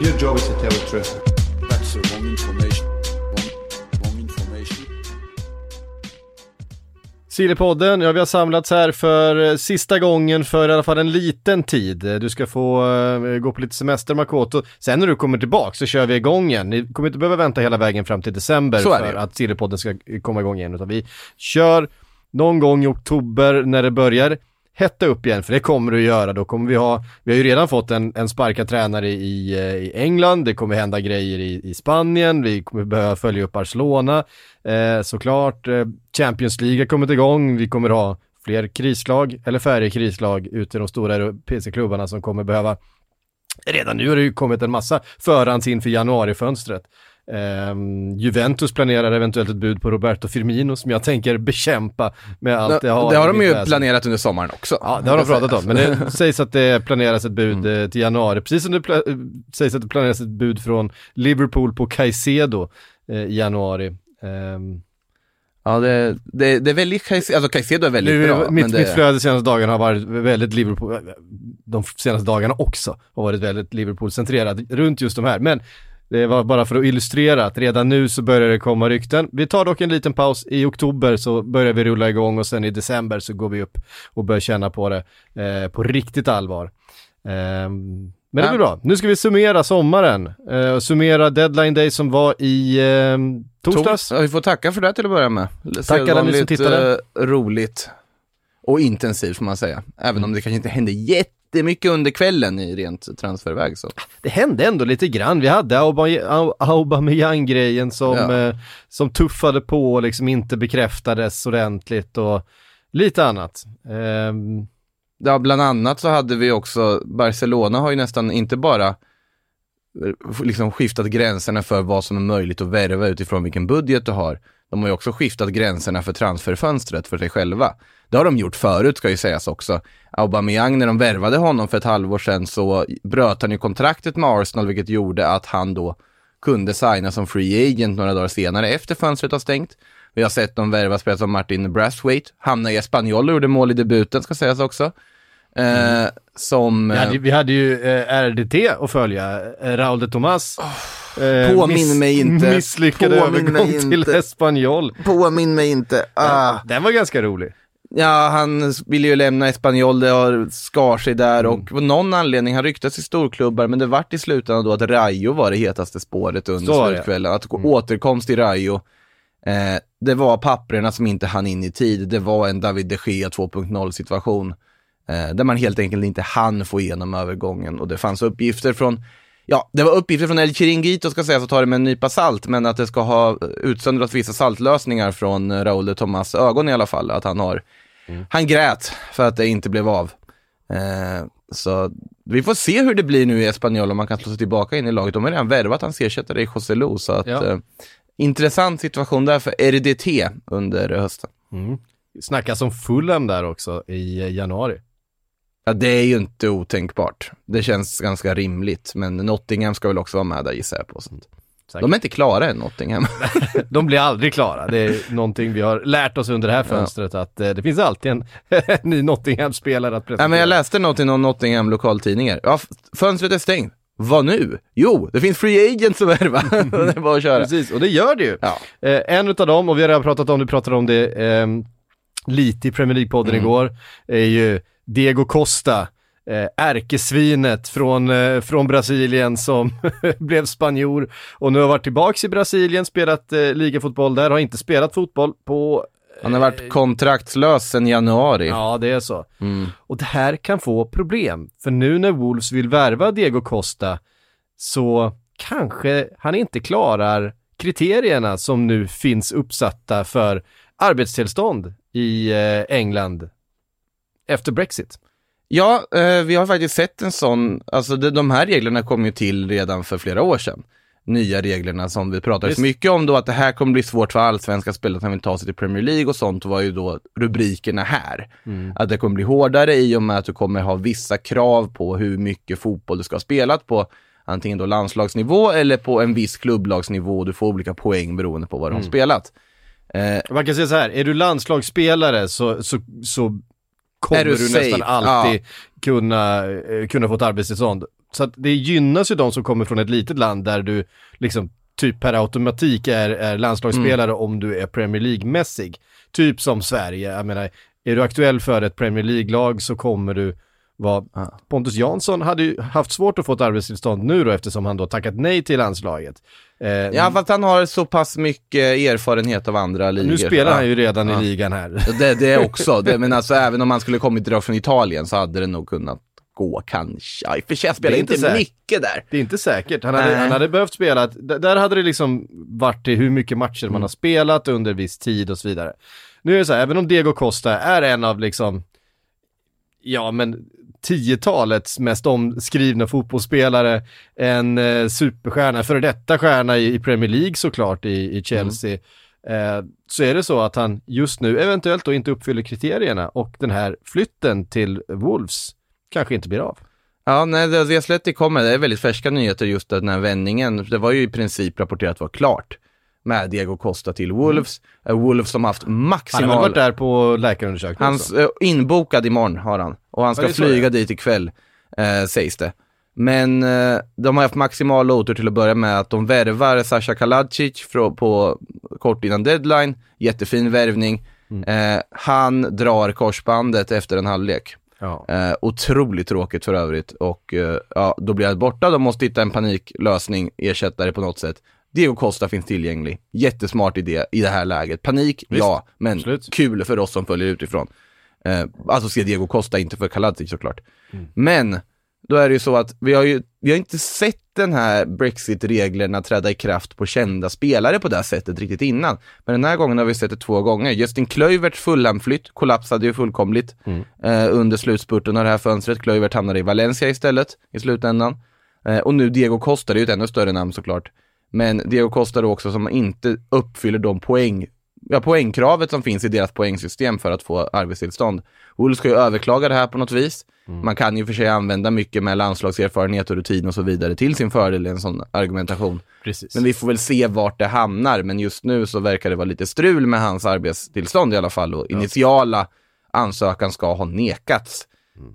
Your job is to tell the truth. That's the wrong information. Wrong, wrong information. Sillypodden, ja vi har samlats här för eh, sista gången för i alla fall en liten tid. Eh, Du ska få eh, gå på lite semester Makoto. Sen när du kommer tillbaka så kör vi igång igen. Ni kommer inte behöva vänta hela vägen fram till december för att Sillypodden ska komma igång igen. Utan vi kör någon gång i oktober när det börjar hetta upp igen, för det kommer det att göra. Då kommer vi ha, vi har ju redan fått en, en sparkad tränare i, eh, i England, det kommer hända grejer i, i Spanien, vi kommer behöva följa upp Barcelona, eh, såklart. Eh, Champions League har kommit igång, vi kommer ha fler krislag, eller färre krislag ute i de stora PC-klubbarna som kommer behöva Redan nu har det ju kommit en massa förhands inför januarifönstret. Ehm, Juventus planerar eventuellt ett bud på Roberto Firmino som jag tänker bekämpa med allt Det, jag har. det har de ju väsen. planerat under sommaren också. Ja, det har de pratat om, men det sägs att det planeras ett bud eh, till januari, precis som det eh, sägs att det planeras ett bud från Liverpool på Caicedo eh, i januari. Ehm, Ja, det, det, det är väldigt, alltså Caicedo är väldigt nu, bra. mitt, det, mitt flöde de senaste dagarna har varit väldigt Liverpool, de senaste dagarna också har varit väldigt Liverpool-centrerat runt just de här, men det var bara för att illustrera att redan nu så börjar det komma rykten. Vi tar dock en liten paus, i oktober så börjar vi rulla igång och sen i december så går vi upp och börjar känna på det eh, på riktigt allvar. Ehm, men det blir bra. Nu ska vi summera sommaren eh, summera deadline day som var i eh, torsdags. Ja, vi får tacka för det till att börja med. Tack alla ni som tittade. eh, roligt och intensivt får man säga. Även om det kanske inte hände jättemycket under kvällen i rent transferväg så. det hände ändå lite grann. Vi hade Aubame- Au- Aubameyang-grejen som, Ja. eh, som tuffade på och liksom inte bekräftades ordentligt och lite annat. Ehm, Ja, bland annat så hade vi också, Barcelona har ju nästan inte bara eh, liksom skiftat gränserna för vad som är möjligt att värva utifrån vilken budget du har. De har ju också skiftat gränserna för transferfönstret för sig själva. Det har de gjort förut ska ju sägas också. Aubameyang, när de värvade honom för ett halvår sedan så bröt han ju kontraktet med Arsenal vilket gjorde att han då kunde signa som free agent några dagar senare efter fönstret har stängt. Vi har sett dem värva spelare som Martin Brathwaite, hamnade i Espanyol och gjorde mål i debuten ska sägas också. Eh, som... vi, eh, hade, vi hade ju eh, RDT att följa, eh, Raul de Tomas. eh, påminn mig inte. Misslyckad Påminn övergång till. Espanyol. Påminn mig inte. Ah. Den var ganska rolig. Ja, han ville ju lämna Espanyol, det har skar sig där och av någon anledning, han ryktas i storklubbar, men det vart i slutändan då att Rayo var det hetaste spåret under Så. Mm. slutkvällen. Att återkomst i Rayo, eh, det var papperna som inte hann in i tid, det var en David de Gea 2.0 situation. Eh, där man helt enkelt inte hann få igenom övergången och det fanns uppgifter från Ja, det var uppgifter från El Chiringuito ska sägas och ta det med en nypa salt, men att det ska ha utsöndrats vissa saltlösningar från Raúl de Tomas ögon i alla fall, att han har, han grät för att det inte blev av. Eh, så vi får se hur det blir nu i Espanyol om man kan slå sig tillbaka in i laget. De har redan värvat hans ersättare i José Lu, så att Ja. eh, intressant situation där för RDT under hösten. Mm. Snackas om Fulham där också i januari. Ja, det är ju inte otänkbart. Det känns ganska rimligt, men Nottingham ska väl också vara med där gissar jag på. Så. Säkert. De är inte klara än, Nottingham. De blir aldrig klara. Det är någonting vi har lärt oss under det här fönstret att eh, det finns alltid en, ny Nottingham-spelare att presentera. Nej, men jag läste något i någon Nottingham lokaltidningar. Ja, fönstret är stängt. Vad nu? Jo, det finns free agents att värva. det är bara att köra. Precis, och det gör det ju. Ja. Eh, en utav dem, och vi har redan pratat om vi pratade om det ehm, lite i Premier League-podden Mm. igår, är ju Diego Costa, eh, ärkesvinet från, eh, från Brasilien som blev spanjor och nu har varit tillbaks i Brasilien, spelat eh, ligafotboll där, har inte spelat fotboll på Han har varit kontraktslös sedan januari. Ja, det är så. Mm. Och det här kan få problem, för nu när Wolves vill värva Diego Costa så kanske han inte klarar kriterierna som nu finns uppsatta för arbetstillstånd i eh, England efter Brexit. Ja, eh, vi har faktiskt sett en sån, alltså de, här reglerna kom ju till redan för flera år sedan. Nya reglerna som vi pratade så mycket om då, att det här kommer bli svårt för allsvenska spelare som vill ta sig till Premier League och sånt var ju då rubrikerna här. Att det kommer bli hårdare i och med att du kommer ha vissa krav på hur mycket fotboll du ska ha spelat på antingen då landslagsnivå eller på en viss klubblagsnivå. Du får olika poäng beroende på vad du har spelat. Eh, Man kan säga så här, är du landslagsspelare så, så, så kommer du safe? nästan alltid kunna, eh, kunna få ett arbetstillstånd. Så det gynnas ju de som kommer från ett litet land där du liksom typ per automatik är, är landslagsspelare Mm. om du är Premier League-mässig. Typ som Sverige, jag menar, är du aktuell för ett Premier League-lag så kommer du vara... Ja. Pontus Jansson hade ju haft svårt att få ett arbetstillstånd nu då eftersom han då tackat nej till landslaget. Eh, ja, fast han har så pass mycket erfarenhet av andra ligor. nu spelar han ju redan Ja. i ligan här. Det, det också, det, men alltså även om han skulle kommit direkt från Italien så hade det nog kunnat gå kanske. I och för sig spelar inte, säkert. mycket där. Det är inte säkert. Han hade, han hade behövt spela, där hade det liksom varit i hur mycket matcher man har spelat under viss tid och så vidare. Nu är det så här, även om Diego Costa är en av liksom, ja men tiotalets mest omskrivna fotbollsspelare, en eh, superstjärna, före detta stjärna i, i Premier League såklart i, i Chelsea, eh, så är det så att han just nu eventuellt då inte uppfyller kriterierna och den här flytten till Wolves kanske inte blir av. Ja, nej, det, Athletic kommer, det är väldigt färska nyheter just den här vändningen. Det var ju i princip rapporterat var klart med Diego Costa till Wolves. Eh, Wolves som haft Han har maximal... varit där på läkarundersökning Hans också? eh, inbokad imorgon har han. Och han ska flyga dit ikväll, eh, sägs det. Men eh, de har haft maximal otur till att börja med att de värvar Sasha Kaladzic på kort innan deadline. Jättefin värvning. Eh, han drar korsbandet efter en halvlek. Ja. Eh, otroligt tråkigt för övrigt och eh, ja, då blir han borta. De måste hitta en paniklösning, ersättare på något sätt. Diego Costa finns tillgänglig. Jättesmart idé i det här läget. Panik, Visst, ja, men absolut. kul för oss som följer utifrån. Eh, alltså se Diego Costa, inte för Kaladzic såklart. Mm. Men, då är det ju så att vi har ju, vi har inte sett den här Brexit-reglerna träda i kraft på kända spelare på det här sättet riktigt innan. Men den här gången har vi sett det två gånger. Justin Kluiverts Fulham-flytt kollapsade ju fullkomligt eh, under slutspurten av det här fönstret. Kluivert hamnade i Valencia istället i slutändan. Eh, och nu Diego Costa, det är ju ett ännu större namn såklart. Men Diego Costa då också som inte uppfyller de poäng, ja, poängkravet som finns i deras poängsystem för att få arbetstillstånd. Wolves ska ju överklaga det här på något vis. Man kan ju för sig använda mycket med landslagserfarenhet och rutin och så vidare till sin fördel i en sån argumentation. Precis. Men vi får väl se vart det hamnar, men just nu så verkar det vara lite strul med hans arbetstillstånd i alla fall och initiala ansökan ska ha nekats.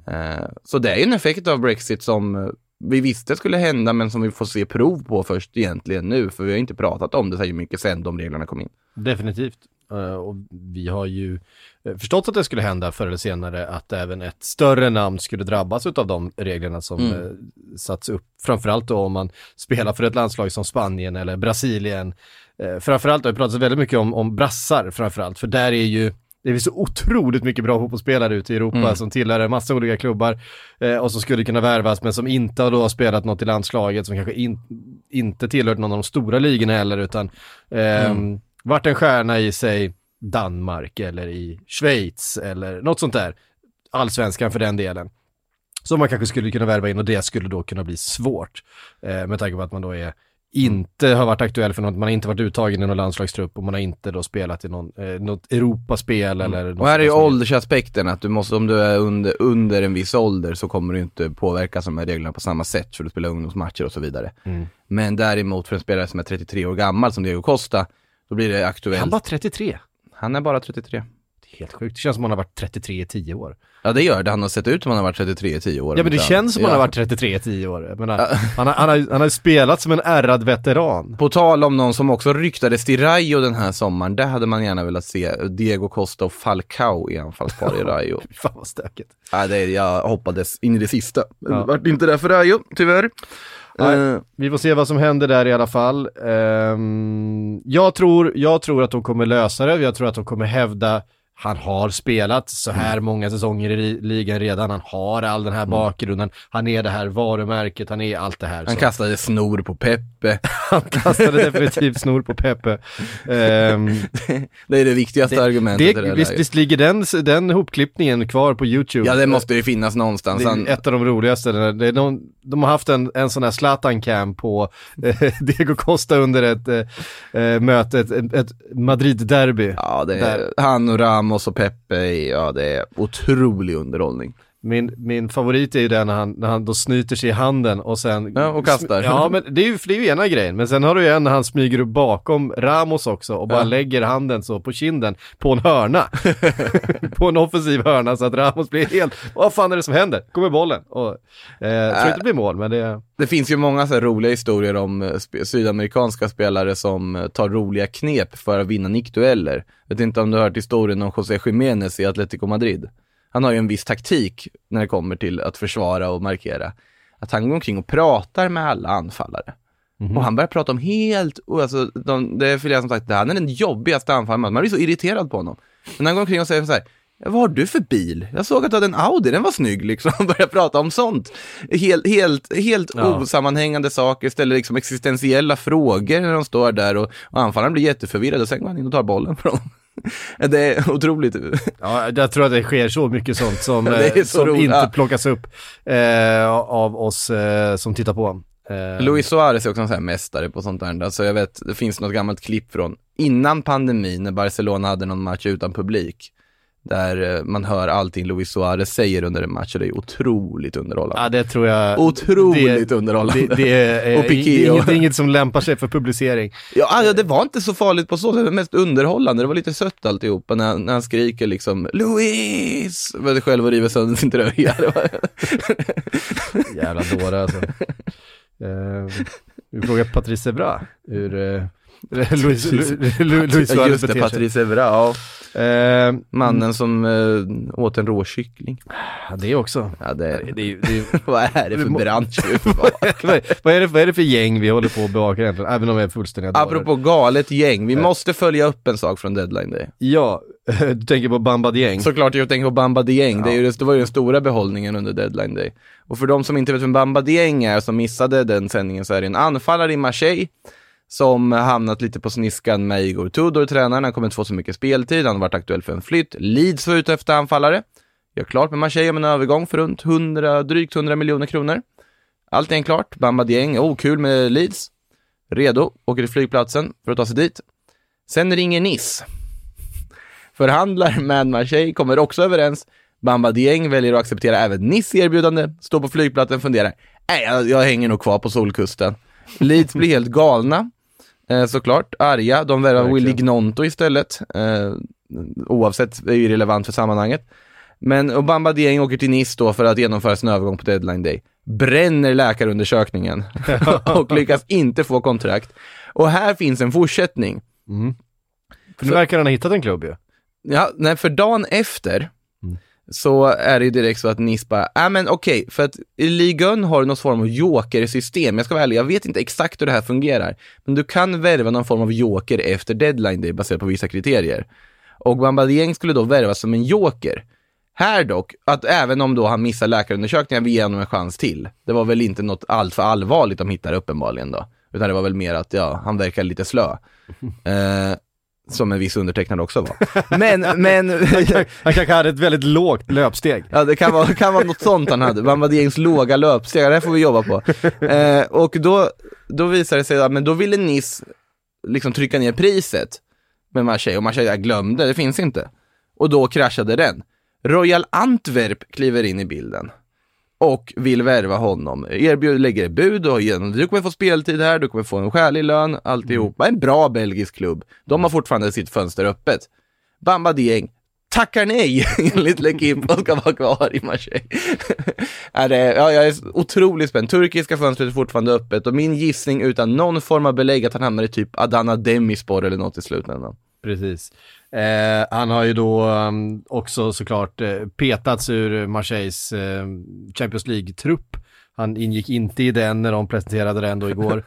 Eh, så det är ju en effekt av Brexit som eh, vi visste skulle hända men som vi får se prov på först egentligen nu, för vi har inte pratat om det så mycket sen de reglerna kom in. Definitivt. Eh, och vi har ju eh, förstått att det skulle hända förr eller senare att även ett större namn skulle drabbas av de reglerna som Mm. eh, satts upp. Framförallt då om man spelar för ett landslag som Spanien eller Brasilien. Framförallt har det pratats väldigt mycket om, om brassar framförallt, för där är ju det finns så otroligt mycket bra fotbollsspelare ute i Europa Mm. som tillhör en massa olika klubbar eh, och som skulle kunna värvas men som inte har då spelat något i landslaget, som kanske in, inte tillhört någon av de stora ligorna heller utan ehm, varit en stjärna i sig Danmark eller i Schweiz eller något sånt där. Allsvenskan för den delen. Som man kanske skulle kunna värva in och det skulle då kunna bli svårt. Eh, med tanke på att man då är inte har varit aktuell för något, man har inte varit uttagen i någon landslagstrupp och man har inte då spelat i någon, eh, något Europaspel eller något Och här är ju åldersaspekten, att du måste, om du är under, under en viss ålder så kommer du inte påverkas av de här reglerna på samma sätt för du spelar ungdomsmatcher och så vidare. Mm. Men däremot för en spelare som är 33 år gammal som Diego Costa, då blir det aktuellt. Han var 33. Han är bara 33. Det Helt sjukt. Det känns som han har varit 33 i 10 år. Ja det gör det, han har sett ut som han har varit 33 i 10 år. Ja men det känns som han har varit 33 i 10 år. Jag menar, han, har, han, har, han har spelat som en ärrad veteran. På tal om någon som också ryktades till Rayo den här sommaren, där hade man gärna velat se Diego Costa och Falcao i anfallspar i Rayo. Fan vad stökigt. ja, det, jag hoppades in i det sista. Ja. Det vart inte där för Rayo, tyvärr. Nej. Eh, Vi får se vad som händer där i alla fall. Ehm, jag, tror, jag tror att de kommer lösa det, jag tror att de kommer hävda han har spelat så här många säsonger i li- ligan redan, han har all den här bakgrunden, han är det här varumärket, han är allt det här. han Så kastade snor på Peppe. han kastade definitivt snor på Pepe. Ehm, det är det viktigaste argumentet i det, det visst, visst ligger den, den hopklippningen kvar på YouTube? Ja, det måste ju finnas någonstans. Det är ett av de roligaste. Det är någon, de har haft en, en sån här Zlatan-cam på eh, Diego Costa under ett eh, eh, möte, ett, ett, ett Madrid-derby. ja, det är, Där. han och Ramos och Peppe, ja det är otrolig underhållning. Min, min favorit är ju den när han, när han då snyter sig i handen och sen... Ja, och kastar. Ja, men det är ju, det är ju ena grejen. Men sen har du ju en när han smyger upp bakom Ramos också och bara Ja. lägger handen så på kinden på en hörna. på en offensiv hörna så att Ramos blir helt, vad fan är det som händer? Kommer bollen? Och, eh, jag tror inte det blir mål, men det... Det finns ju många så roliga historier om eh, sp- sydamerikanska spelare som eh, tar roliga knep för att vinna nickdueller. Jag vet inte om du har hört historien om José Jiménez i Atletico Madrid. Han har ju en viss taktik när det kommer till att försvara och markera. Att han går omkring och pratar med alla anfallare. Och han börjar prata om helt, och alltså, de, det är flera som sagt, det här är den jobbigaste anfallaren, man blir så irriterad på honom. Men han går omkring och säger så här, vad har du för bil? Jag såg att du hade en Audi, den var snygg liksom. Han börjar prata om sånt. Helt, helt, helt Ja. osammanhängande saker, ställer liksom existentiella frågor när de står där och, och anfallaren blir jätteförvirrad och sen går han in och tar bollen från dem. Det är otroligt. Ja, jag tror att det sker så mycket sånt som, eh, så som roligt. inte plockas upp eh, av oss eh, som tittar på. Eh, Luis Suarez är också en sån här mästare på sånt där. Alltså jag vet, det finns något gammalt klipp från innan pandemin när Barcelona hade någon match utan publik. Där eh, man hör allting Luis Suarez säger under en match och det är otroligt underhållande. Ja, det tror jag. Otroligt det, underhållande. Det, det är, Och det är inget, inget som lämpar sig för publicering. Ja, alltså, det var inte så farligt på så sätt, det var mest underhållande. Det var lite sött alltihopa när, när han skriker liksom Luis! Var själv och river sönder sin tröja. Det var- Jävla dåre alltså. Eh, vi frågar Patrice Evra hur eh, Luis, Lu, Lu, Luis Ja, Suarez Just det, beter sig. Patrice Evra, ja. Eh, Mannen som eh, åt en rå kyckling. ja, det också. Ja, det, Det är, det är, vad är det för bransch? vad, är, vad, är det, vad är det för gäng vi håller på att bevaka egentligen? Även om vi är fullständiga dårar. Apropå galet gäng, vi måste följa upp en sak från deadline day. Ja, du tänker på Bamba Dieng. Såklart jag tänker på Bamba Dieng, det, är ju, det var ju den stora behållningen under deadline day. Och för de som inte vet vem Bamba Dieng är, som missade den sändningen, så är det en anfallare i Marseille som hamnat lite på sniskan med Igor Tudor, tränaren. Han kommer inte få så mycket speltid, han har varit aktuell för en flytt. Leeds var ute efter anfallare. Gör klart med Marseille om en övergång för runt 100, drygt 100 miljoner kronor. Allt är klart. Bamba Dieng, oh kul med Leeds. Redo, åker till flygplatsen för att ta sig dit. Sen ringer Nice. Förhandlar med Marseille, kommer också överens. Bamba Dieng väljer att acceptera även Nice erbjudande, står på flygplatsen och funderar. Nej, jag, jag hänger nog kvar på solkusten. Leeds blir helt galna, eh, såklart. Arga, de värvar. Willy Gnonto istället. Eh, oavsett, det är ju relevant för sammanhanget. Men och Bamba Dieng åker till Nice då för att genomföra sin övergång på deadline day. Bränner läkarundersökningen och lyckas inte få kontrakt. Och här finns en fortsättning. För nu verkar han ha hittat en klubb ju. Ja, nej, för dagen efter så är det ju direkt så att Nice bara, ja men okej, för att i Ligue 1 har du någon form av joker-system. Jag ska vara ärlig, jag vet inte exakt hur det här fungerar. Men du kan värva någon form av joker efter deadline day baserat på vissa kriterier. Och Bamba Dieng skulle då värvas som en joker. Här dock, att även om då han missar läkarundersökningen, vi ger honom en chans till. Det var väl inte något allt för allvarligt de hittade uppenbarligen då. Utan det var väl mer att, ja, han verkar lite slö. Eh, som en viss undertecknad också var. Men, men... Han kanske hade ett väldigt lågt löpsteg. Ja, det kan vara, kan vara något sånt han hade. Bamba Diengs låga löpsteg, det här får vi jobba på. Eh, och då, då visade det sig att men då ville Nice liksom trycka ner priset med Marseille och Marseille glömde, det finns inte. Och då kraschade den. Royal Antwerp kliver in i bilden och vill värva honom. Erbjuder, lägger ett bud och igen, du kommer få speltid här, du kommer få en skälig lön, alltihopa. En bra belgisk klubb. De har fortfarande sitt fönster öppet. Bamba Dieng tackar nej enligt L'Equipe och ska vara kvar i Marseille. ja, jag är otroligt spänd. Turkiska fönstret är fortfarande öppet och min gissning utan någon form av belägg att han hamnar i typ Adana Demispor eller något i slutändan. Precis. Eh, han har ju då um, också såklart eh, petats ur Marseilles eh, Champions League-trupp. Han ingick inte i den när de presenterade den då igår.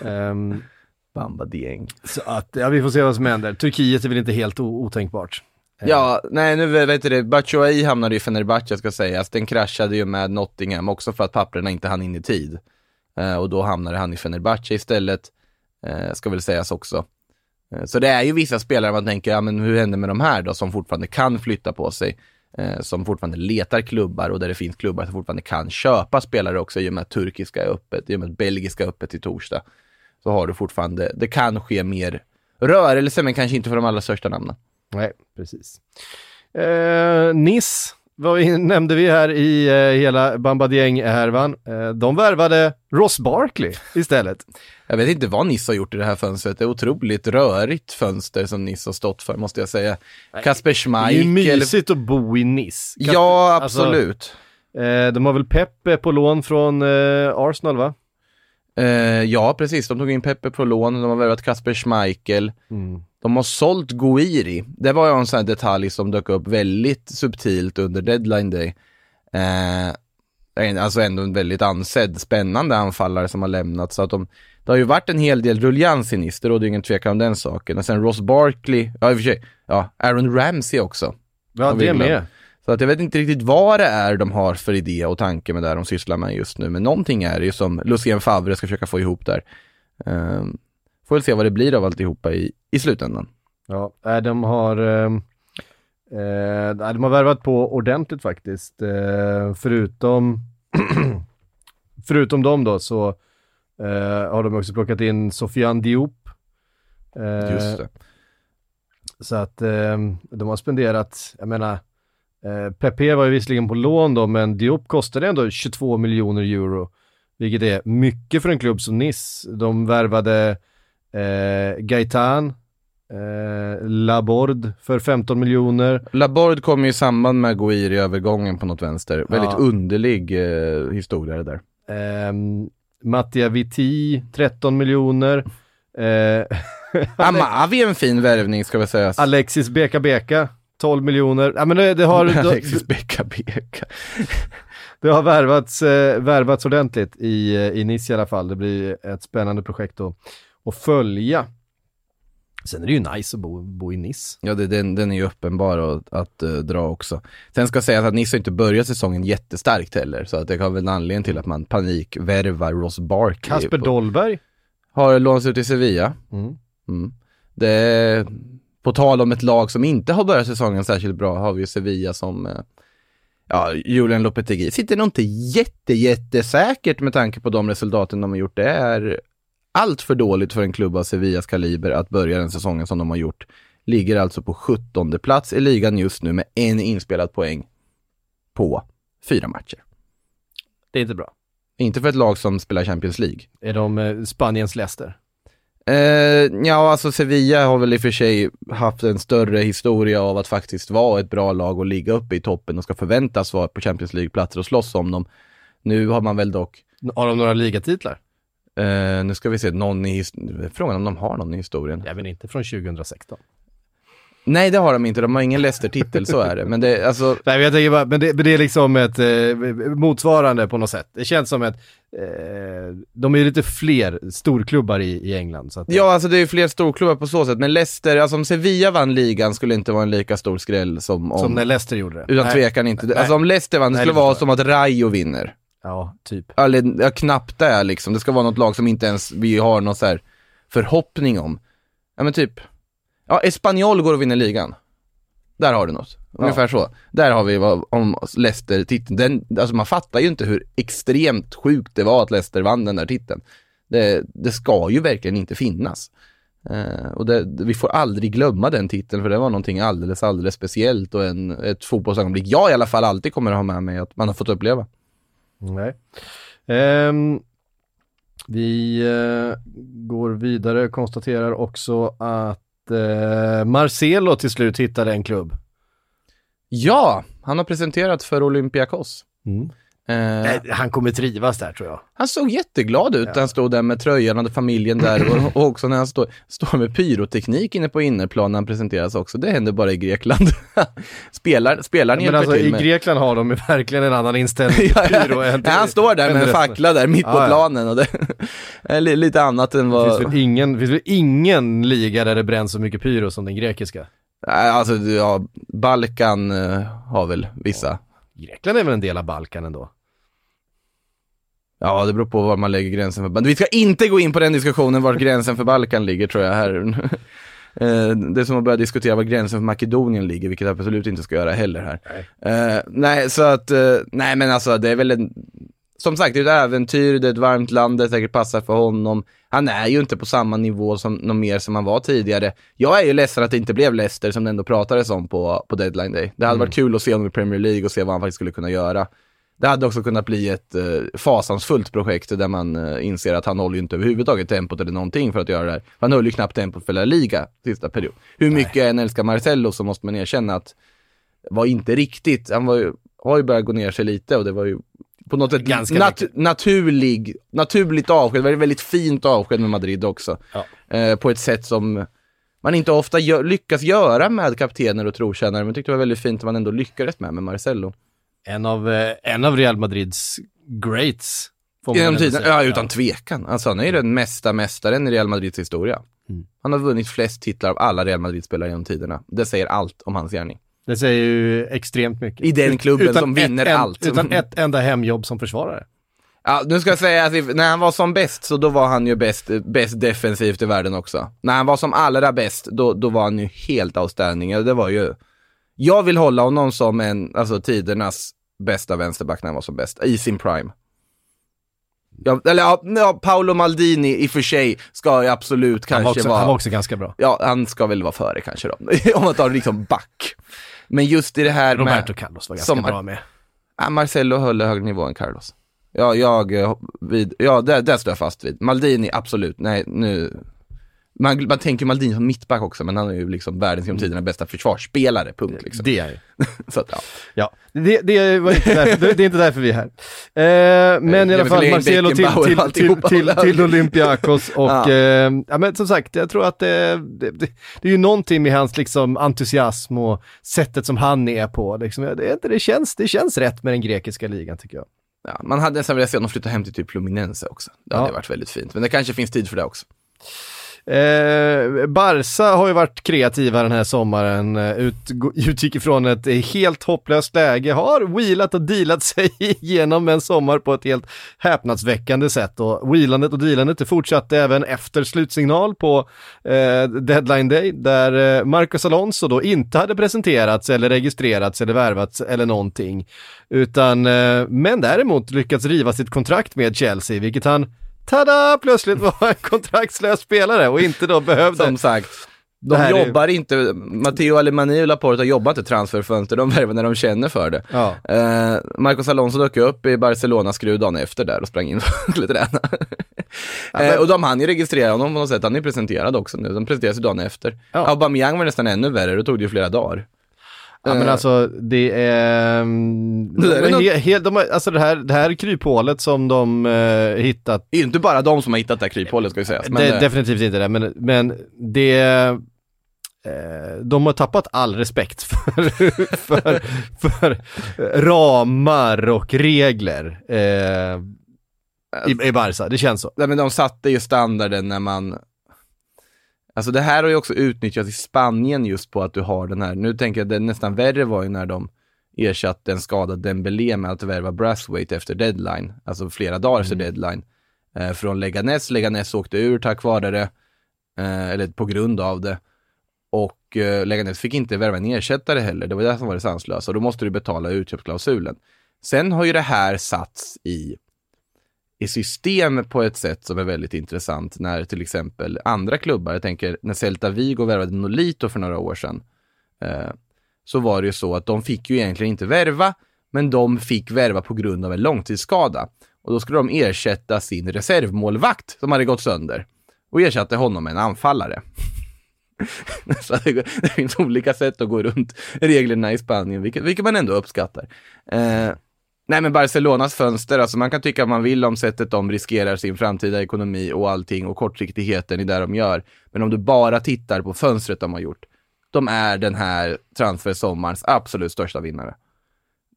um, Bamba Dieng. så att, ja vi får se vad som händer. Turkiet är väl inte helt otänkbart. Eh, Ja, nej nu vet du det, Batshuayi hamnade i Fenerbahce ska sägas, den kraschade ju med Nottingham också för att papperna inte hann in i tid. Eh, och då hamnade han i Fenerbahce istället, eh, ska väl sägas också. Eh, så det är ju vissa spelare man tänker, ja men hur händer med de här då som fortfarande kan flytta på sig, eh, som fortfarande letar klubbar och där det finns klubbar som fortfarande kan köpa spelare också i och med att turkiska är öppet, i och med att belgiska är öppet till torsdag. Så har du fortfarande, det kan ske mer rörelse men kanske inte för de allra största namnen. Nej, precis. Eh, Nice, vad nämnde vi här i eh, hela Bamba Dieng-härvan. Eh, de värvade Ross Barkley istället. Jag vet inte vad Niss har gjort i det här fönstret. Det är otroligt rörigt fönster som Niss har stått för, måste jag säga. Kasper Det är ju Schmeichel. mysigt att bo i. Kan- Ja, alltså, absolut. eh, de har väl Peppe på lån från eh, Arsenal va? Eh, ja, precis. De tog in Peppe på lån, de har värvat Kasper Schmeichel. Mm. De har sålt Guiri. Det var ju en sån här detalj som dök upp väldigt subtilt under deadline day. En- alltså ändå en väldigt ansedd, spännande anfallare som har lämnat. Så att de, det har ju varit en hel del ruljans i Nice, det råder ingen tvekan om den saken. Och sen Ross Barkley, ja i och för sig, ja, Aaron Ramsey också. Ja, det med. Så att jag vet inte riktigt vad det är de har för idé och tanke med det de sysslar med just nu. Men någonting är det ju som Lucien Favre ska försöka få ihop där. Um, får väl se vad det blir av alltihopa i, i slutändan. Ja, eh, de har, ehm, eh, de har värvat på ordentligt faktiskt. Eh, förutom, förutom dem då så eh, har de också plockat in Sofiane Diop. Eh, Just det. Så att ehm, de har spenderat, jag menar, eh, Pepe var ju visserligen på lån då, men Diop kostade ändå 22 miljoner euro. Vilket är mycket för en klubb som Nice. De värvade eh, Gaetan, eh, Laborde för 15 miljoner. Laborde kom ju i samband med Guiri övergången på något vänster. Väldigt Ja. underlig eh, historia det där. Ehm, Mattia Viti, 13 miljoner. Eh, Amavi är en fin värvning ska vi säga. Alexis Beka Beka, 12 miljoner. Ja men det, det har, Alexis Beka Beka. det har värvats, eh, värvats ordentligt i, eh, i Nice i alla fall. Det blir ett spännande projekt att, att följa. Sen är det ju nice att bo, bo i Nice. Ja, det, den, den är ju uppenbar att, att eh, dra också. Sen ska sägas att Nisse inte börjat säsongen jättestarkt heller, så att det kan väl en anledning till att man panikvärvar Ross Barkley. Kasper på- Dolberg. Har lånats ut i Sevilla. Mm. Mm. Det på tal om ett lag som inte har börjat säsongen särskilt bra har vi ju Sevilla som, eh, ja, Julian Lopetegui sitter nog inte jätte, jättesäkert med tanke på de resultaten de har gjort. Det är allt för dåligt för en klubb av Sevillas kaliber att börja den säsongen som de har gjort. Ligger alltså på 17 plats i ligan just nu med en inspelad poäng på fyra matcher. Det är inte bra. Inte för ett lag som spelar Champions League. Är de eh, Spaniens Leicester? Eh, ja, alltså Sevilla har väl i och för sig haft en större historia av att faktiskt vara ett bra lag och ligga uppe i toppen och ska förväntas vara på Champions League-platser och slåss om dem. Nu har man väl dock, Har de några ligatitlar? eh, nu ska vi se, någon i, frågan om de har någon i historien. Jag vet inte, från 2016. Nej, det har de inte, de har ingen Leicester-titel, så är det. Men det, alltså, Nej, jag tänker bara, men det, men det är liksom ett eh, motsvarande på något sätt. Det känns som ett, eh, de är ju lite fler storklubbar i, i England. Så att, ja, alltså det är ju fler storklubbar på så sätt, men Leicester, alltså om Sevilla vann ligan skulle inte vara en lika stor skräll som om... Som när Leicester gjorde det. Utan Nej. tvekan inte. Nej. Alltså om Leicester vann, det Nej, skulle det vara som att Rayo vinner. Ja, typ. eller ja, knappt det liksom. Det ska vara något lag som inte ens vi har någon så här förhoppning om. Ja men typ, ja Espanyol går och vinner ligan. Där har du något. Ungefär så. Där har vi vad, om Leicester titeln. Den, alltså man fattar ju inte hur extremt sjukt det var att Leicester vann den där titeln. Det, det ska ju verkligen inte finnas. Eh, och det, vi får aldrig glömma den titeln för det var någonting alldeles, alldeles speciellt och en, ett fotbollsögonblick jag i alla fall alltid kommer att ha med mig att man har fått uppleva. Nej. Ehm, vi eh, går vidare, konstaterar också att eh, Marcelo till slut hittade en klubb. Ja, han har presenterat för Olympiakos. Mm. Eh, Eh, Han kommer trivas där tror jag. han såg jätteglad ut när han stod där med tröjan, hade familjen där och, och också när han står, står med pyroteknik inne på innerplan när han presenteras också. Det händer bara i Grekland. Spelar, spelaren Men hjälper alltså till i med... Grekland har de verkligen en annan inställning till Ja, pyro än ja, han står där med en fackla där mitt på Ja, ja. planen och det är li- lite annat än Det finns vad... väl ingen, finns väl ingen liga där det bränns så mycket pyro som den grekiska? Nej, Alltså, ja, Balkan eh, har väl vissa. Grekland är väl en del av Balkan ändå? Ja, det beror på var man lägger gränsen för... Vi ska inte gå in på den diskussionen var gränsen för Balkan ligger tror jag här. Eh, Det är som att börja diskutera var gränsen för Makedonien ligger, vilket jag absolut inte ska göra heller här. Nej, nej så att, eh, nej men alltså det är väl en, som sagt det är ett äventyr, det är ett varmt land, det säkert passar för honom. Han är ju inte på samma nivå som någon mer som han var tidigare. Jag är ju ledsen att det inte blev Leicester som det ändå pratades om på, på deadline day. Det hade varit kul att se honom i Premier League och se vad han faktiskt skulle kunna göra. Det hade också kunnat bli ett eh, fasansfullt projekt där man eh, inser att han håller ju inte överhuvudtaget tempot eller någonting för att göra det här. Han höll ju knappt tempot för La Liga sista period. Hur mycket jag än älskar Marcello så måste man erkänna att det var inte riktigt, han var ju, har ju börjat gå ner sig lite och det var ju på något sätt Ganska nat- mycket. naturlig, naturligt avsked, det var ett väldigt fint avsked med Madrid också. Ja. Eh, på ett sätt som man inte ofta gör, lyckas göra med kaptener och trotjänare, men jag tyckte det var väldigt fint att man ändå lyckades med med Marcello. En av, eh, en av Real Madrids greats. Genom tiden, ja utan tvekan. Alltså han är ju den mesta mästaren i Real Madrids historia. Mm. Han har vunnit flest titlar av alla Real Madrid-spelare genom tiderna. Det säger allt om hans gärning. Det säger ju extremt mycket. I den klubben som ett vinner en, allt. Utan ett enda hemjobb som försvarare. Ja, nu ska jag säga att när han var som bäst så då var han ju bäst, bäst defensivt i världen också. När han var som allra bäst, då, då var han ju helt outstanding. Det var ju, jag vill hålla honom som en, alltså tidernas bästa vänsterback när han var som bäst, i sin prime. Ja, eller ja, Paolo Maldini i och för sig ska ju absolut Han kanske var, också, vara... han var också ganska bra. Ja, han ska väl vara före kanske då. Om man tar liksom back. Men just i det här Roberto med... Carlos var ganska som- bra med. Ja, Marcelo höll högre nivå än Carlos. Ja, jag, eh, vid, ja där, där står jag fast vid. Maldini, absolut. Nej, nu... Man, man tänker Maldini som mittback också, men han är ju liksom världens genom tiderna bästa försvarsspelare, punkt liksom. Det är. Så att, ja. Ja, det, det, var inte därför, det, det är inte därfr vi är här. Eh, men i det alla fall Marcelo till, till, till, till, till Olympiakos och Ja. eh, ja men som sagt, jag tror att det, det, det, det är ju någonting med hans liksom entusiasm och sättet som han är på. Liksom. Det, det, känns, det känns rätt med den grekiska ligan tycker jag. Ja, man hade nästan velat se honom flytta hem till typ Fluminense också. Det hade Ja. varit väldigt fint, men det kanske finns tid för det också. Eh, Barca har ju varit kreativa den här sommaren, eh, ut, utgick ifrån ett helt hopplöst läge, har wheelat och dealat sig igenom en sommar på ett helt häpnadsväckande sätt. Och wheelandet och dealandet det fortsatte även efter slutsignal på eh, deadline day där eh, Marcus Alonso då inte hade presenterats eller registrerats eller värvats eller någonting utan eh, men däremot lyckats riva sitt kontrakt med Chelsea vilket han Tada! Plötsligt var en kontraktslös spelare och inte då behövde. Som sagt, de här är- jobbar inte, Matteo Alemani och Laporta jobbar inte transferfönster, de värvar när de känner för det. Ja. Eh, Marcos Alonso dök upp i Barcelonas skruv dagen efter där och sprang in och skulle träna. eh, och de hann ju registrera honom på något sätt, han är ju presenterad också nu, de presenteras ju dagen efter. Ja. Aubameyang var nästan ännu värre, då tog det ju flera dagar. Ja men Eh, alltså det är... mm, Det är he, he, de alltså det här, det här kryphålet som de eh, hittat, Det är ju inte bara de som har hittat det här kryphålet ska ju sägas. Men, det, eh, definitivt inte det, men, men det... De har tappat all respekt för, för, för ramar och regler eh, i, i Barca, det känns så. Nej, men de satte ju standarden när man Alltså det här har ju också utnyttjats i Spanien just på att du har den här, nu tänker jag det nästan värre var ju när de ersatte en skadad Dembélé med att värva Brasswaite efter deadline, alltså flera dagar efter deadline. Eh, från Leganes, Leganes åkte ur tack vare det, eh, eller på grund av det. Och eh, Leganes fick inte värva en ersättare heller, det var det som var det sanslösa, då måste du betala utköpsklausulen. Sen har ju det här satts i i system på ett sätt som är väldigt intressant när till exempel andra klubbar, jag tänker när Celta Vigo värvade Nolito för några år sedan, eh, så var det ju så att de fick ju egentligen inte värva, men de fick värva på grund av en långtidsskada. Och då skulle de ersätta sin reservmålvakt som hade gått sönder och ersatte honom med en anfallare. Så det, det finns olika sätt att gå runt reglerna i Spanien, vilket, vilket man ändå uppskattar. Eh, nej men Barcelonas fönster, alltså man kan tycka att man vill om sättet de riskerar sin framtida ekonomi och allting och kortsiktigheten i det de gör. Men om du bara tittar på fönstret de har gjort, de är den här transfersommarens absolut största vinnare.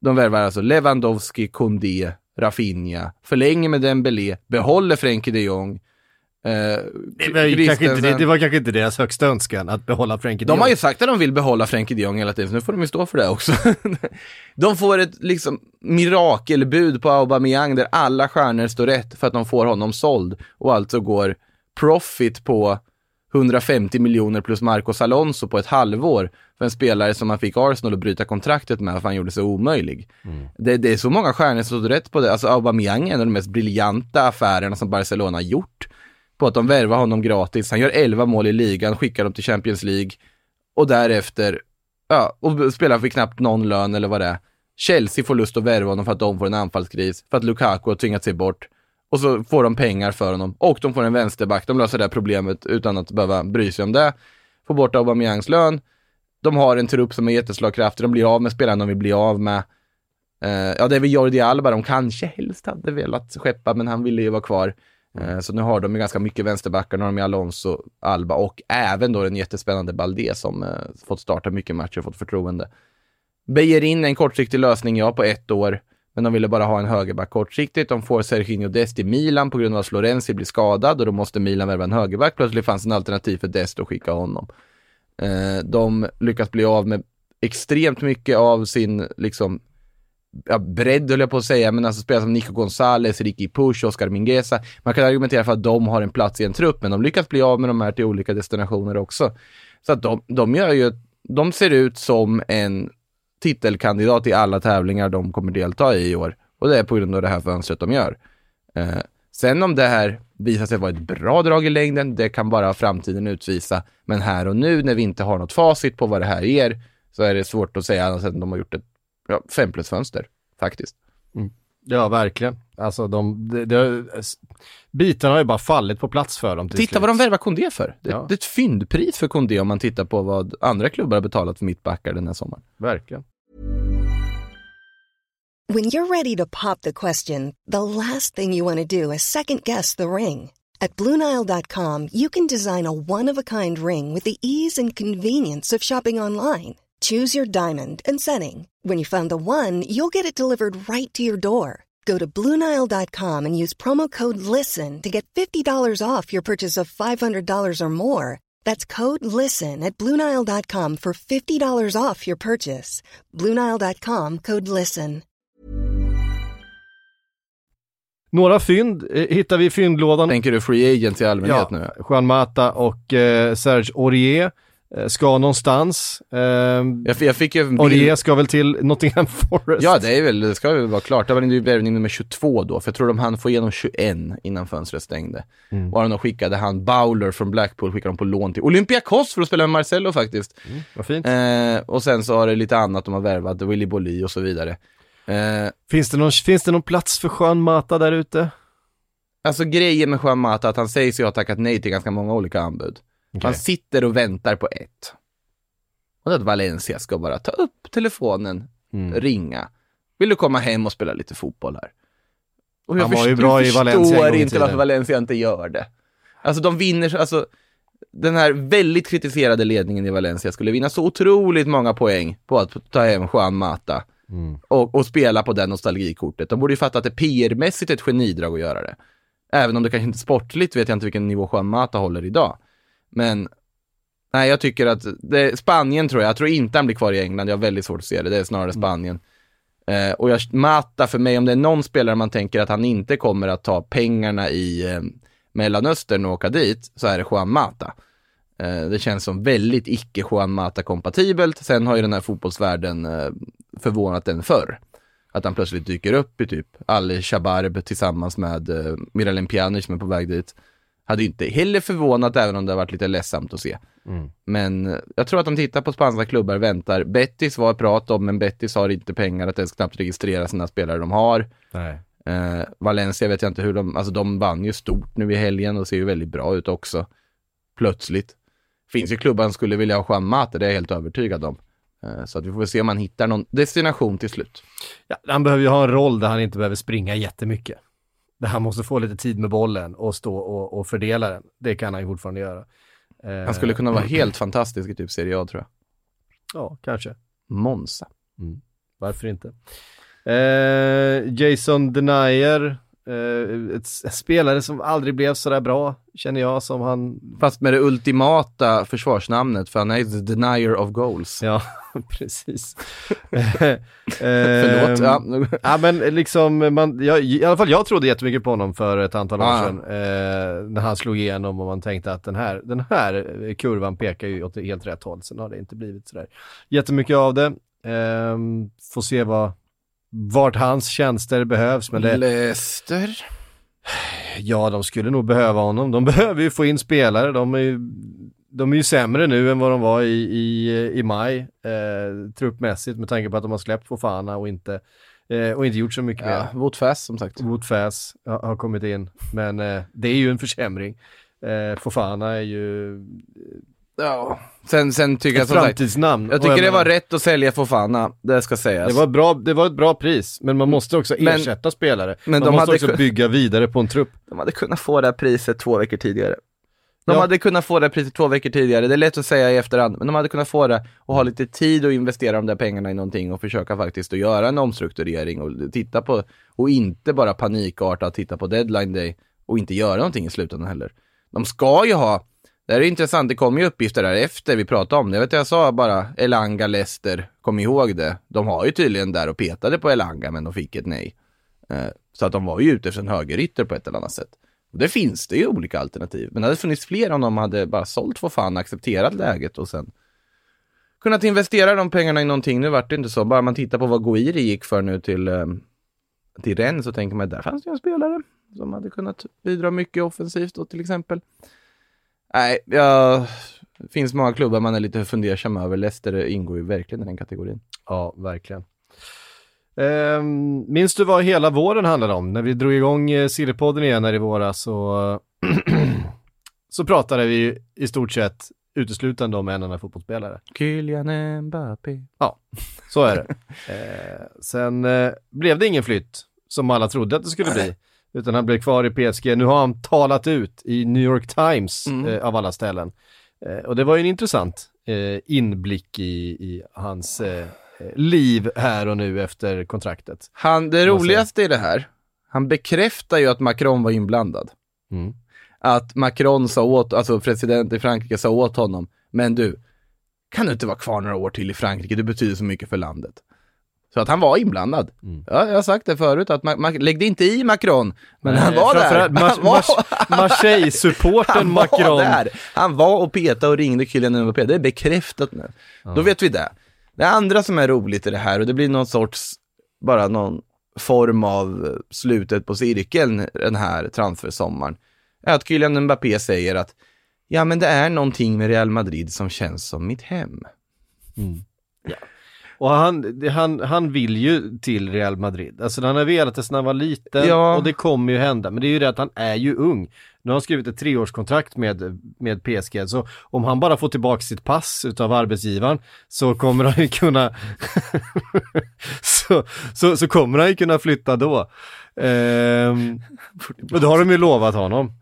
De värvar alltså Lewandowski, Koundé, Rafinha, förlänger med Dembélé, behåller Frenkie de Jong. Eh, Det var, kanske inte, det, var kanske inte deras högsta önskan att behålla Frenkie de De har Jong. ju sagt att de vill behålla Frenkie de Jong hela tiden, så nu får de ju stå för det också. de får ett liksom mirakelbud på Aubameyang där alla stjärnor står rätt för att de får honom såld och alltså går profit på 150 miljoner plus Marcos Alonso på ett halvår för en spelare som man fick Arsenal att bryta kontraktet med för han gjorde sig omöjlig. Det, det är så många stjärnor som står rätt på det. Alltså Aubameyang är en av de mest briljanta affärerna som Barcelona har gjort på att de värvar honom gratis. Han gör 11 mål i ligan, skickar dem till Champions League och därefter, ja, och spelar för knappt någon lön eller vad det är. Chelsea får lust att värva honom för att de får en anfallskris, för att Lukaku har tvingat sig bort. Och så får de pengar för honom och de får en vänsterback. De löser det här problemet utan att behöva bry sig om det. Får bort Aubameyangs lön. De har en trupp som är jätteslagkraftig. De blir av med spelarna de vill bli av med. Uh, ja, det är väl Jordi Alba de kanske helst hade velat skeppa, men han ville ju vara kvar. Eh, så nu har de ju ganska mycket vänsterbackar. Nu har de ju Alonso, Alba och även då den jättespännande Balde som eh, fått starta mycket matcher och fått förtroende. Beijer in en kortsiktig lösning, ja, på ett år. Men de ville bara ha en högerback kortsiktigt. De får Serginho Dest i Milan på grund av att Florenzi blir skadad och då måste Milan värva en högerback. Plötsligt fanns en alternativ för Dest att skicka honom. Eh, de lyckas bli av med extremt mycket av sin, liksom, ja, bredd höll jag på att säga, men alltså spelare som Nico Gonzales, Ricky Push, Oscar Mingueza. Man kan argumentera för att de har en plats i en trupp, men de lyckas bli av med de här till olika destinationer också. Så att de, de gör ju, de ser ut som en titelkandidat i alla tävlingar de kommer delta i i år. Och det är på grund av det här fönstret de gör. Eh, sen om det här visar sig vara ett bra drag i längden, det kan bara framtiden utvisa. Men här och nu när vi inte har något facit på vad det här ger, så är det svårt att säga annat än att de har gjort ett ja, fem plus fönster, faktiskt. Ja, verkligen. Alltså de, det, det, bitarna har ju bara fallit på plats för dem till Titta slut. vad de värvar Kondé för. Det, Ja. det är ett fyndpris för Kondé om man tittar på vad andra klubbar har betalat för mittbackar den här sommaren. Verkligen. When you're ready to pop the question, the last thing you want to do is second guess the ring. At Bluenile.com, you can design a one of a kind ring with the ease and convenience of shopping online. Choose your diamond and setting. When you find the one, you'll get it delivered right to your door. Go to Bluenile.com and use promo code LISTEN to get $50 off your purchase of $500 or more. That's code LISTEN at Bluenile.com for $50 off your purchase. Bluenile.com code LISTEN. Några fynd eh, hittar vi i fyndlådan. Tänker du free agents i allmänhet Ja, nu? Juan Mata och eh, Serge Aurier ska någonstans. Eh, Jag, jag fick ju en bild- ska väl till Nottingham Forest. Ja, det är väl, det ska väl vara klart. Det var värvning nummer 22 då, för jag tror de hann få igenom 21 innan fönstret stängde. Mm. Och de skickade han Bowler från Blackpool, skickade de på lån till Olympiakos för att spela med Marcello faktiskt. Vad fint. Eh, och sen så har det lite annat de har värvat, Willy Bolly och så vidare. Eh, Finns, det någon, finns det någon plats för Juan Mata där ute? alltså grejen med Juan Mata, att han säger sig ha tackat nej till ganska många olika anbud. Han sitter och väntar på ett. Och att Valencia ska bara ta upp telefonen, Mm. ringa. Vill du komma hem och spela lite fotboll här? Och Han var ju förstår- bra i Valencia en förstår inte tiden. varför Valencia inte gör det. Alltså de vinner, så- alltså den här väldigt kritiserade ledningen i Valencia skulle vinna så otroligt många poäng på att ta hem Juan Mata Mm. och, och spela på det nostalgikortet. De borde ju fatta att det PR-mässigt är ett genidrag att göra det. Även om det kanske inte sportligt vet jag inte vilken nivå Juan Mata håller idag. Men nej, jag tycker att det, Spanien tror jag, jag tror inte han blir kvar i England, jag har väldigt svårt att se det, det är snarare Spanien. Eh, och jag, Mata för mig, om det är någon spelare man tänker att han inte kommer att ta pengarna i eh, Mellanöstern och åka dit, så är det Juan Mata. Eh, det känns som väldigt icke Juan Mata-kompatibelt. Sen har ju den här fotbollsvärlden eh, förvånat den förr. Att han plötsligt dyker upp i typ Ali Shabarb tillsammans med eh, Miralem Pjanic som är på väg dit. Hade inte heller förvånat även om det har varit lite ledsamt att se. Men eh, jag tror att de tittar på spanska klubbar och väntar. Betis var prat om, men Betis har inte pengar att ens knappt registrera sina spelare de har. Eh, Valencia vet jag inte hur de, alltså de vann ju stort nu i helgen och ser ju väldigt bra ut också. Plötsligt. finns ju klubbar som skulle vilja ha Juan Mata, det är jag helt övertygad om. Eh, Så att vi får se om han hittar någon destination till slut. Ja, han behöver ju ha en roll där han inte behöver springa jättemycket. Där han måste få lite tid med bollen och stå och, och fördela den. Det kan han ju fortfarande göra. Eh, Han skulle kunna vara helt fantastisk i typ Serie A tror jag. Ja, kanske. Monza. Varför inte? Eh, Jason Denier, eh, ett spelare som aldrig blev sådär bra, känner jag, som han... Fast med det ultimata försvarsnamnet, för han är the denier of goals. Ja, precis. Förlåt. Ja. Ja men liksom, man, jag, i alla fall jag trodde jättemycket på honom för ett antal år Ja. sedan. Eh, när han slog igenom och man tänkte att den här, den här kurvan pekar ju åt helt rätt håll. Sen har det inte blivit sådär jättemycket av det. Eh, får se vad, vart hans tjänster behövs. Men det, Leicester. ja, de skulle nog behöva honom. De behöver ju få in spelare. De är ju, de är ju sämre nu än vad de var i, i, i maj, eh, truppmässigt, med tanke på att de har släppt Fofana och inte, eh, och inte gjort så mycket mer. Ja, Wout Fass som sagt. Wout Fass har, har kommit in, men eh, det är ju en försämring. Eh, Fofana är ju Ja. Sen, sen tycker jag som sagt, framtidsnamn. jag tycker det var rätt att sälja Fofana, det ska sägas. Det var, bra, det var ett bra pris, men man måste också Men- ersätta spelare. men man de måste hade också kun- bygga vidare på en trupp. De hade kunnat få det här priset två veckor tidigare. De Ja. hade kunnat få det här priset två veckor tidigare, det är lätt att säga i efterhand, men de hade kunnat få det och ha lite tid att investera de där pengarna i någonting och försöka faktiskt att göra en omstrukturering och titta på, och inte bara panikartat titta på deadline day och inte göra någonting i slutändan heller. De ska ju ha, det här är intressant, det kommer ju uppgifter där efter vi pratade om det. Jag vet jag sa bara Elanga, Leicester, kom ihåg det. De har ju tydligen där och petade på Elanga men de fick ett nej. Eh, så att de var ju ute efter en högerytter på ett eller annat sätt. Och det finns det ju olika alternativ. Men det hade funnits fler om de hade bara sålt för fan, accepterat läget och sen kunnat investera de pengarna i någonting. Nu vart det inte så. Bara man tittar på vad Guiri gick för nu till, ehm, till Rennes så tänker man att där fanns det ju en spelare som hade kunnat bidra mycket offensivt då till exempel. Nej, ja, det finns många klubbar man är lite fundersam över. Leicester ingår ju verkligen i den kategorin. Ja, verkligen. Ehm, minns du vad hela våren handlade om? När vi drog igång eh, Sillypodden igen här i våras så, så pratade vi i stort sett uteslutande om en enda fotbollsspelare. Kylian Mbappé. Så är det. eh, sen eh, blev det ingen flytt som alla trodde att det skulle bli. Utan han blev kvar i PSG. Nu har han talat ut i New York Times Mm. eh, av alla ställen. Eh, och det var ju en intressant eh, inblick i, i hans eh, liv här och nu efter kontraktet. Han, det roligaste i det här, han bekräftar ju att Macron var inblandad. Mm. Att Macron sa åt, alltså president i Frankrike sa åt honom, men du, kan du inte vara kvar några år till i Frankrike? Du betyder så mycket för landet. Så att han var inblandad. Mm. Ja, jag har sagt det förut, att Ma- Ma- lägg dig inte i Macron, men han Nej, var där. Mar- Han var, Mar- Marseille-supporten han Macron. där. Han var och petade och ringde Kylian Mbappé, det är bekräftat nu. Då vet vi det. Det andra som är roligt i det här, och det blir någon sorts, bara någon form av slutet på cirkeln den här transfersommaren, är att Kylian Mbappé säger att ja men det är någonting med Real Madrid som känns som mitt hem. Och han, han, han vill ju till Real Madrid. Alltså han har velat det sedan han var liten Ja. och det kommer ju hända. Men det är ju det att han är ju ung. Nu har han skrivit ett treårskontrakt med, med PSG. Så om han bara får tillbaka sitt pass utav arbetsgivaren så kommer han ju kunna så, så, så kommer han ju kunna flytta då. Ehm, och det har de ju lovat honom.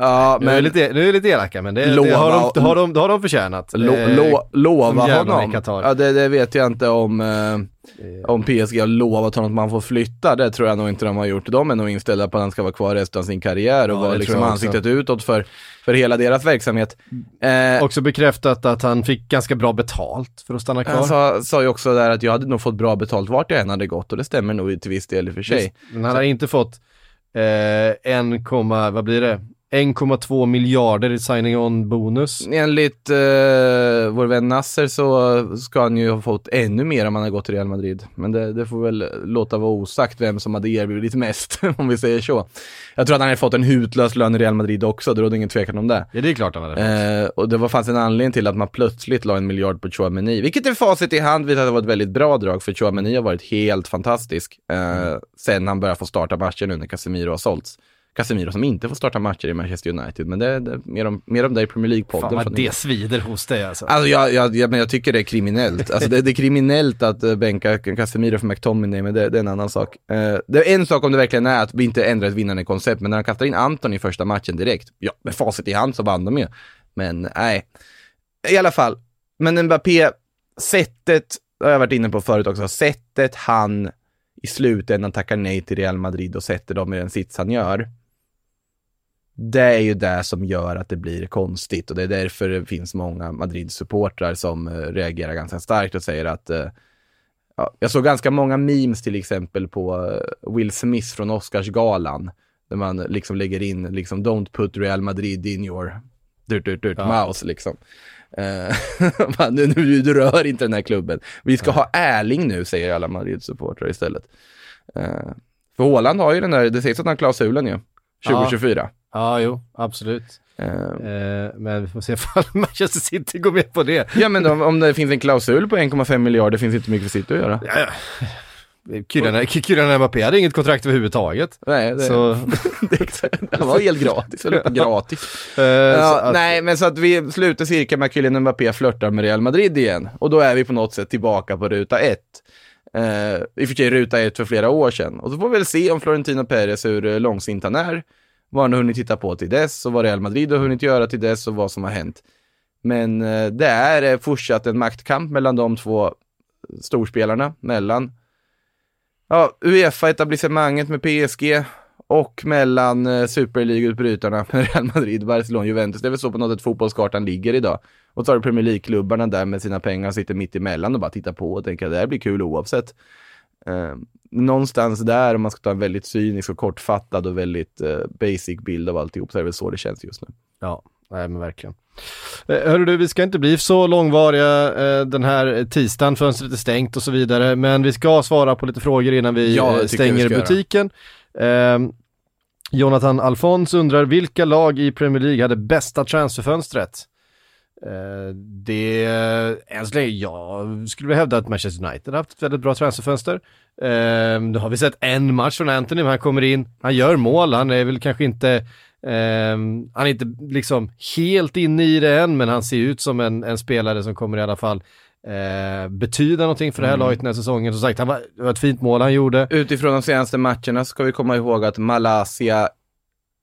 Ja, Nu är, lite, nu är det lite elaka men det, det, Lova- har, de, det, har, de, det har de förtjänat. Lo, Eh, lo, lova honom. Ja, det, det vet jag inte om, eh, om PSG har lovat honom att man får flytta. Det tror jag nog inte de har gjort. De är nog inställda på att han ska vara kvar resten av sin karriär och Ja, vara det liksom ansiktet utåt för, för hela deras verksamhet. Eh, Också bekräftat att han fick ganska bra betalt för att stanna kvar. han sa, sa ju också där att jag hade nog fått bra betalt vart jag än hade gått och det stämmer nog till viss del i och för sig. Visst, Men han har inte fått eh, 1, vad blir det? 1,2 miljarder i signing on bonus. Enligt eh, vår vän Nasser så ska han ju ha fått ännu mer om han har gått till Real Madrid. Men det, det får väl låta vara osagt vem som hade erbjudit mest, om vi säger så. Jag tror att han hade fått en hutlös lön i Real Madrid också, det råder ingen tvekan om det. Ja det är klart han hade fått. Eh, och det var, fanns en anledning till att man plötsligt la en miljard på Chouameni, vilket är facit i hand visar att det var ett väldigt bra drag, för Chouameni har varit helt fantastisk eh, sen han började få starta matcher nu när Casemiro har sålts. Casemiro som inte får starta matcher i Manchester United. Men det, det mer, om, mer om det i Premier League-podden. Fan vad det svider hos dig alltså. Alltså jag, jag, jag, men jag tycker det är kriminellt. Alltså det, det är kriminellt att uh, bänka Casemiro för McTominay, men det, det är en annan sak. Eh, det är en sak om det verkligen är att vi inte ändrar ett vinnande koncept, men när han kastar in Anton i första matchen direkt, ja, med facit i hand så vann de ju. Men nej, i alla fall. Men Mbappé, sättet, det har jag varit inne på förut också, sättet han i slutändan tackar nej till Real Madrid och sätter dem i den sits han gör. Det är ju det som gör att det blir konstigt och det är därför det finns många Madrid-supportrar som eh, reagerar ganska starkt och säger att eh, ja, jag såg ganska många memes till exempel på eh, Will Smith från Oscarsgalan där man liksom lägger in liksom don't put Real Madrid in your dirt, dirt, dirt mouse liksom. Man, nu, nu, du rör inte den här klubben. Vi ska ha Erling nu, säger alla Madrid-supportrar istället. Eh, för Haaland har ju den där, det sägs att han har klausulen ju, 2024. Ja, jo, absolut. Eh, Eh, men vi får se ifall Manchester City går med på det. Ja men om, om det finns en klausul på 1,5 miljarder finns inte mycket för City att göra. Kyrran Kyrran Mbappé hade inget kontrakt överhuvudtaget. Nej, det, Så, det, det var helt gratis, eller gratis. så Ja, att, nej, men så att vi slutar cirka med att Kylian Mbappé flörtar med Real Madrid igen. Och då är vi på något sätt tillbaka på ruta ett. Eh, I och för sig ruta ett för flera år sedan. Och så får vi väl se om Florentino Perez hur långsint han är. Vad han har hunnit titta på till dess och vad Real Madrid har hunnit göra till dess och vad som har hänt. Men eh, det är eh, fortsatt en maktkamp mellan de två eh, storspelarna, mellan ja, Uefa-etablissemanget med PSG och mellan eh, Super League-utbrytarna med Real Madrid, Barcelona, Juventus. Det är väl så på något sätt fotbollskartan ligger idag. Och så har du Premier League-klubbarna där med sina pengar och sitter mitt emellan och bara tittar på och tänker att det här blir kul oavsett. Ehm, Någonstans där, om man ska ta en väldigt cynisk och kortfattad och väldigt eh, basic bild av alltihop, så är det väl så det känns just nu. Ja, nej men verkligen. Eh, Hörru du, vi ska inte bli så långvariga eh, den här tisdagen, fönstret är stängt och så vidare, men vi ska svara på lite frågor innan vi Ja, eh, vi stänger göra. butiken. Eh, Jonathan Alfons undrar, vilka lag i Premier League hade bästa transferfönstret? Eh, det, än så länge, jag skulle vilja hävda att Manchester United har haft ett väldigt bra transferfönster. Eh, nu har vi sett en match från Anthony, men han kommer in, han gör mål, han är väl kanske inte Ehm, han är inte liksom helt inne i det än, men han ser ut som en, en spelare som kommer i alla fall eh, betyda någonting för det här laget den här säsongen. Som sagt, han var, det var ett fint mål han gjorde. Utifrån de senaste matcherna ska vi komma ihåg att Malaysia,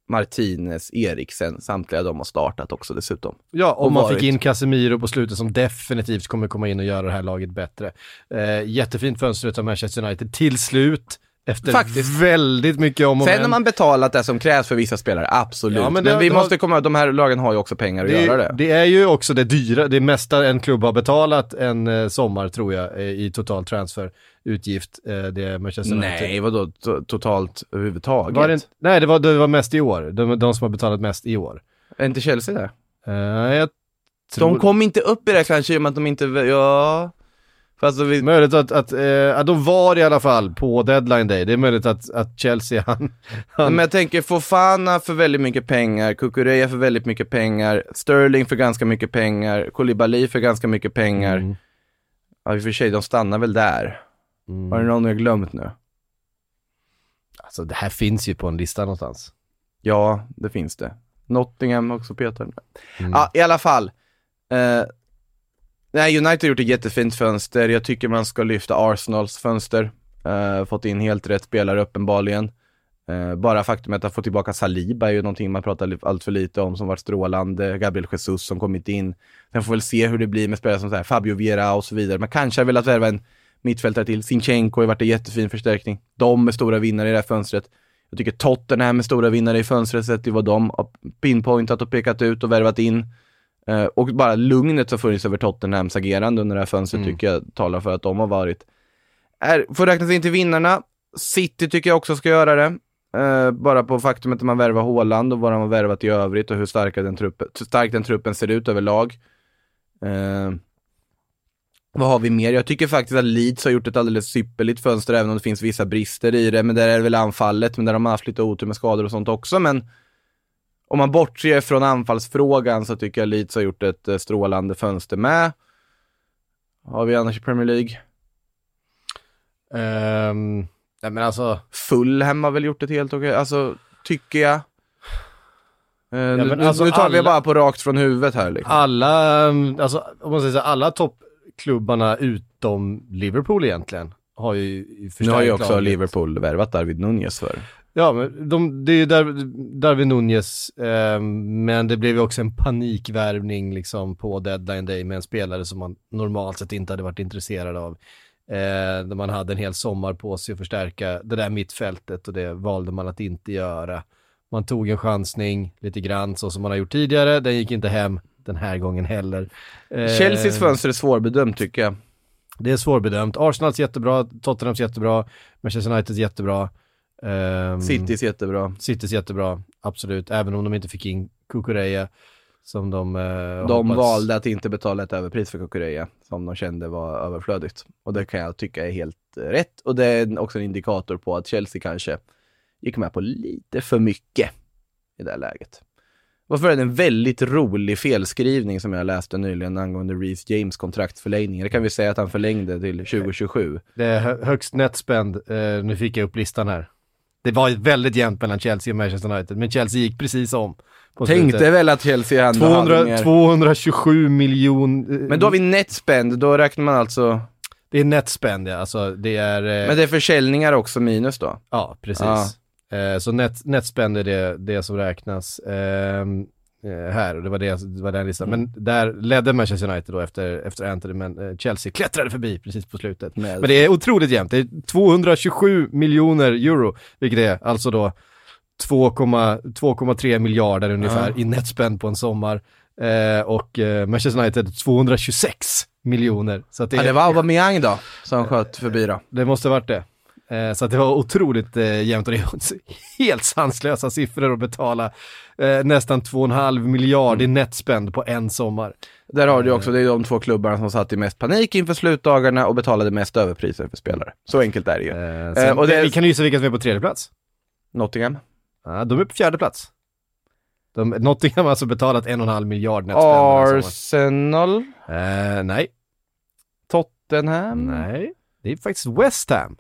Martinez, Eriksen, samtliga de har startat också dessutom. Ja, och Och man varit. fick in Casemiro på slutet som definitivt kommer komma in och göra det här laget bättre. Eh, jättefint fönster av Manchester United till slut. Efter Faktiskt. väldigt mycket om och Sen men. har man betalat det som krävs för vissa spelare, absolut. Ja, men men det- vi det måste komma ihåg, de här lagen har ju också pengar att det, göra det. det är ju också det dyra, det mesta en klubb har betalat en eh, sommar tror jag eh, i total transferutgift. Eh, det Manchester United. Nej, vadå to- totalt överhuvudtaget? Var det nej, det var, det var mest i år. De, de som har betalat mest i år. Är inte Chelsea det? Eh, jag tror... De kom inte upp i det kanske i och med att de inte, ja... Fast vi, Möjligt att, att, eh, att de var i alla fall på deadline day. Det är möjligt att, att Chelsea, han... han Men jag tänker Fofana för väldigt mycket pengar, Kukureya för väldigt mycket pengar, Sterling för ganska mycket pengar, Koulibaly för ganska mycket pengar. Mm. Ja, i och för sig, de stannar väl där. Mm. Har det någon jag glömt nu? Alltså det här finns ju på en lista någonstans. Ja, det finns det. Nottingham också Peter. Mm. Ja, i alla fall. Eh, nej, United har gjort ett jättefint fönster. Jag tycker man ska lyfta Arsenals fönster. Eh, fått in helt rätt spelare uppenbarligen. Eh, bara faktumet att få tillbaka Saliba är ju någonting man pratar allt för lite om som varit strålande. Gabriel Jesus som kommit in. Sen får vi väl se hur det blir med spelare som så här, Fabio Vieira och så vidare. Man kanske har velat värva en mittfältare till. Sinchenko har varit en jättefin förstärkning. De är stora vinnare i det här fönstret. Jag tycker Tottenham är stora vinnare i fönstret sett till vad de har pinpointat och pekat ut och värvat in. Eh, och bara lugnet som funnits över Tottenhams agerande under det här fönstret Mm. tycker jag talar för att de har varit, är, får räknas in till vinnarna. City tycker jag också ska göra det. Eh, bara på faktumet att man värvar Haaland och vad de har värvat i övrigt och hur starka den truppen, stark den truppen ser ut överlag. Eh, vad har vi mer? Jag tycker faktiskt att Leeds har gjort ett alldeles ypperligt fönster även om det finns vissa brister i det. Men där är det väl anfallet, men där har man haft lite otur med skador och sånt också. Men om man bortser från anfallsfrågan så tycker jag Leeds har gjort ett eh, strålande fönster med. Har vi annars i Premier League? Ehm, nej men alltså, Fulham har väl gjort ett helt okej, alltså tycker jag. Nu, men nu- alltså nu tar vi alla- bara på rakt från huvudet här liksom. Alla, um, alltså om man säger så, alla toppklubbarna utom Liverpool egentligen har ju förstärkt Nu har ju också laget. Liverpool värvat David Nunez för. Ja, men de, det är ju Dar Darwin Nunez, eh, men det blev ju också en panikvärvning liksom på deadline day med en spelare som man normalt sett inte hade varit intresserad av. Eh, där man hade en hel sommar på sig att förstärka det där mittfältet och det valde man att inte göra. Man tog en chansning lite grann så som man har gjort tidigare, den gick inte hem den här gången heller. Eh, Chelseas fönster är svårbedömt tycker jag. Det är svårbedömt. Arsenals jättebra, Tottenhams jättebra, Manchester Uniteds jättebra. Ehm, Citys jättebra. Citys jättebra, absolut. Även om de inte fick in Kukureya som de eh, De hoppats. valde att inte betala ett överpris för Kukureya som de kände var överflödigt. Och det kan jag tycka är helt rätt. Och det är också en indikator på att Chelsea kanske gick med på lite för mycket i det här läget. Varför är det en väldigt rolig felskrivning som jag läste nyligen angående Reece James kontraktsförlängning. Det kan vi säga att han förlängde till 2027. Det är hö- högst netspend, eh, nu fick jag upp listan här. Det var väldigt jämnt mellan Chelsea och Manchester United, men Chelsea gick precis om. Tänkte väl att Chelsea 200, hade mer. 227 miljoner. Men då har vi netspend, då räknar man alltså, Det är netspend ja, alltså det är... eh, men det är försäljningar också minus då? Ja, precis. Ja. Eh, så net, netspend är det, det som räknas ehm, eh, här och det var, det, det var den listan. Men där ledde Manchester United då efter, efter Anthony, men eh, Chelsea klättrade förbi precis på slutet. Med- Men det är otroligt jämnt. Det är 227 miljoner euro, vilket är alltså då 2,- 2,3 miljarder ungefär i netspend på en sommar. Eh, och eh, Manchester United 226 miljoner. Så det, Ja, det var Aubameyang då, som sköt förbi då. det måste varit det. Eh, så att det var otroligt eh, jämnt och det är helt sanslösa siffror att betala eh, nästan 2,5 miljard i netspend på en sommar. Där har du också, det är de två klubbarna som satt i mest panik inför slutdagarna och betalade mest överpriser för spelare. Så enkelt är det ju. Eh, sen, Eh, och det- Vi kan ju gissa vilka som är på tredje plats. Nottingham. Ja, de är på fjärde plats. De, Nottingham har alltså betalat 1,5 miljard netspend. Arsenal. Eh, nej, Tottenham. nej. Det är faktiskt West Ham.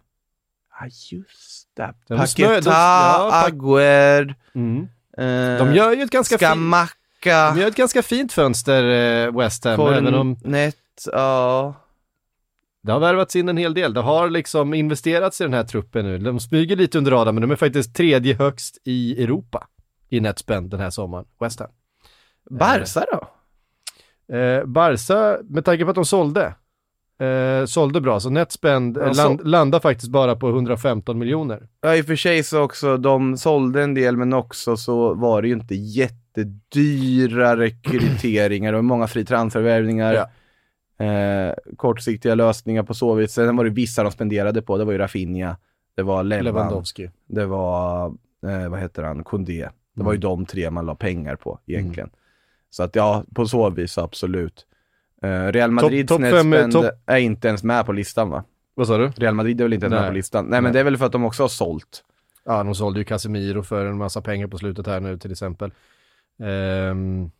Ja, just det. De de- ja, Agüer. Mm. Eh, De gör ju ett ganska, fint, Skamacka. de gör ett ganska fint fönster, eh, West Ham, även om. Ja. Det har värvats in en hel del. Det har liksom investerats i den här truppen nu. De smyger lite under radarn, men de är faktiskt tredje högst i Europa i netspend den här sommaren, West Ham. Barca då? Eh, Barca, med tanke på att de sålde, eh, sålde bra, så netspend eh, land, landar faktiskt bara på 115 miljoner. Ja, i och för sig så också, de sålde en del, men också så var det ju inte jättedyra rekryteringar och många fri transfervärvningar. Ja. Eh, kortsiktiga lösningar på så vis. Sen var det vissa de spenderade på, det var ju Rafinha, det var Levan, Lewandowski. det var, eh, vad heter han, Koundé. Det var ju Mm. de tre man la pengar på egentligen. Så att ja, på så vis absolut. Eh, Real Madrids topp fem, netspend topp- är inte ens med på listan va? Vad sa du? Real Madrid är väl inte ens med Nej. på listan? Nej, men Nej. det är väl för att de också har sålt. Ja, de sålde ju Casemiro för en massa pengar på slutet här nu till exempel. Ehm,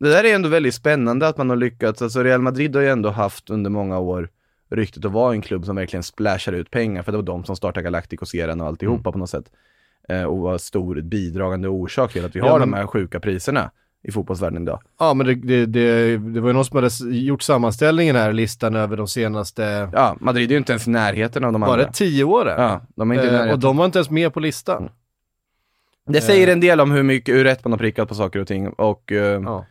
Det där är ändå väldigt spännande att man har lyckats. Alltså Real Madrid har ju ändå haft under många år ryktet att vara en klubb som verkligen splashar ut pengar, för det var de som startade Galacticos-eran och alltihopa på något sätt. Eh, och var stor bidragande orsak till att vi Ja, har men- de här sjuka priserna i fotbollsvärlden idag. ja, men det, det, det, det var ju någon som hade gjort sammanställningen här, listan över de senaste, Ja, Madrid är ju inte ens i närheten av de andra. det tio åren? Ja, de är inte i Eh, närheten. och de var inte ens med på listan. Det säger en del om hur mycket, hur rätt man har prickat på saker och ting och eh, Ja.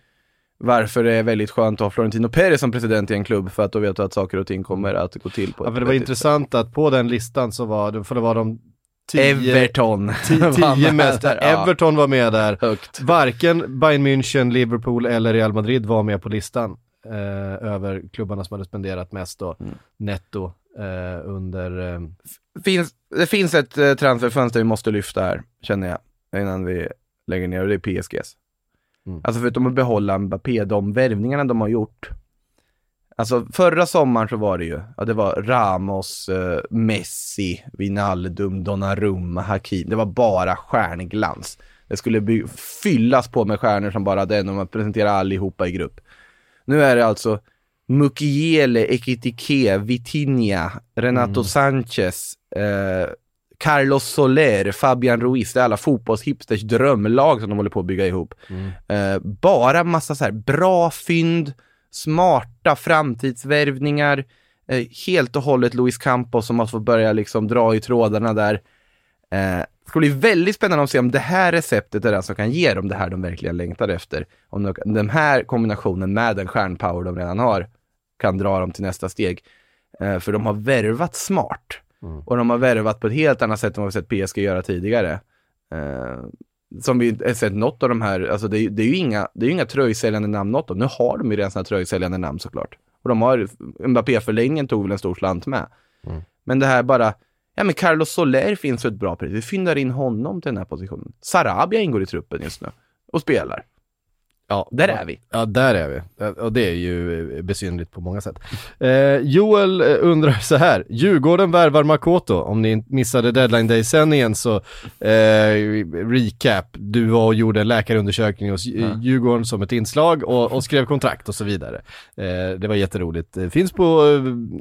varför det är väldigt skönt att ha Florentino Perez som president i en klubb, för att då vet du att saker och ting kommer att gå till på Ja, ett för det var intressant att på den listan så var det, för det var de tio, Everton. tio, tio mest, där. Everton var med där. Högt. Varken Bayern München, Liverpool eller Real Madrid var med på listan eh, över klubbarna som hade spenderat mest då, Mm. netto eh, under, eh, finns, det finns ett eh, transferfönster vi måste lyfta här, känner jag, innan vi lägger ner och det är PSGs. Mm. Alltså förutom att behålla Mbappé, de värvningarna de har gjort. Alltså förra sommaren så var det ju, ja det var Ramos, eh, Messi, Wijnaldum, Donnarumma, Hakim. Det var bara stjärnglans. Det skulle by- fyllas på med stjärnor som bara den och man presenterar allihopa i grupp. Nu är det alltså Mukiele, Ekitike, Vitinha, Renato Sanchez, eh, Carlos Soler, Fabian Ruiz, det är alla fotbollshipsters drömlag som de håller på att bygga ihop. Eh, bara massa så här bra fynd, smarta framtidsvärvningar, eh, helt och hållet Luis Campos som har fått börja liksom dra i trådarna där. Eh, det ska bli väldigt spännande att se om det här receptet är det som kan ge dem det här de verkligen längtar efter. Om de, den här kombinationen med den stjärnpower de redan har kan dra dem till nästa steg. Eh, för de har värvat smart. Och de har värvat på ett helt annat sätt än vad vi sett PSG göra tidigare. Eh, som vi sett något av de här, alltså det, är- det är ju inga, det är ju inga tröjsäljande namn något av. Nu har de ju redan sina tröjsäljande namn såklart. Och de har, Mbappé-förlängningen tog väl en stor slant med. Men det här bara, ja men Carlos Soler finns för ett bra pris. Vi fyndar in honom till den här positionen. Sarabia ingår i truppen just nu och spelar. Ja, Där är vi. Ja, där är vi. Och det är ju eh, besynnerligt på många sätt. Eh, Joel eh, undrar så här, Djurgården värvar Makoto. Om ni missade deadline day-sändningen så, eh, recap, du var och gjorde en läkarundersökning hos. Djurgården som ett inslag och, och skrev kontrakt och så vidare. Eh, det var jätteroligt. Det finns på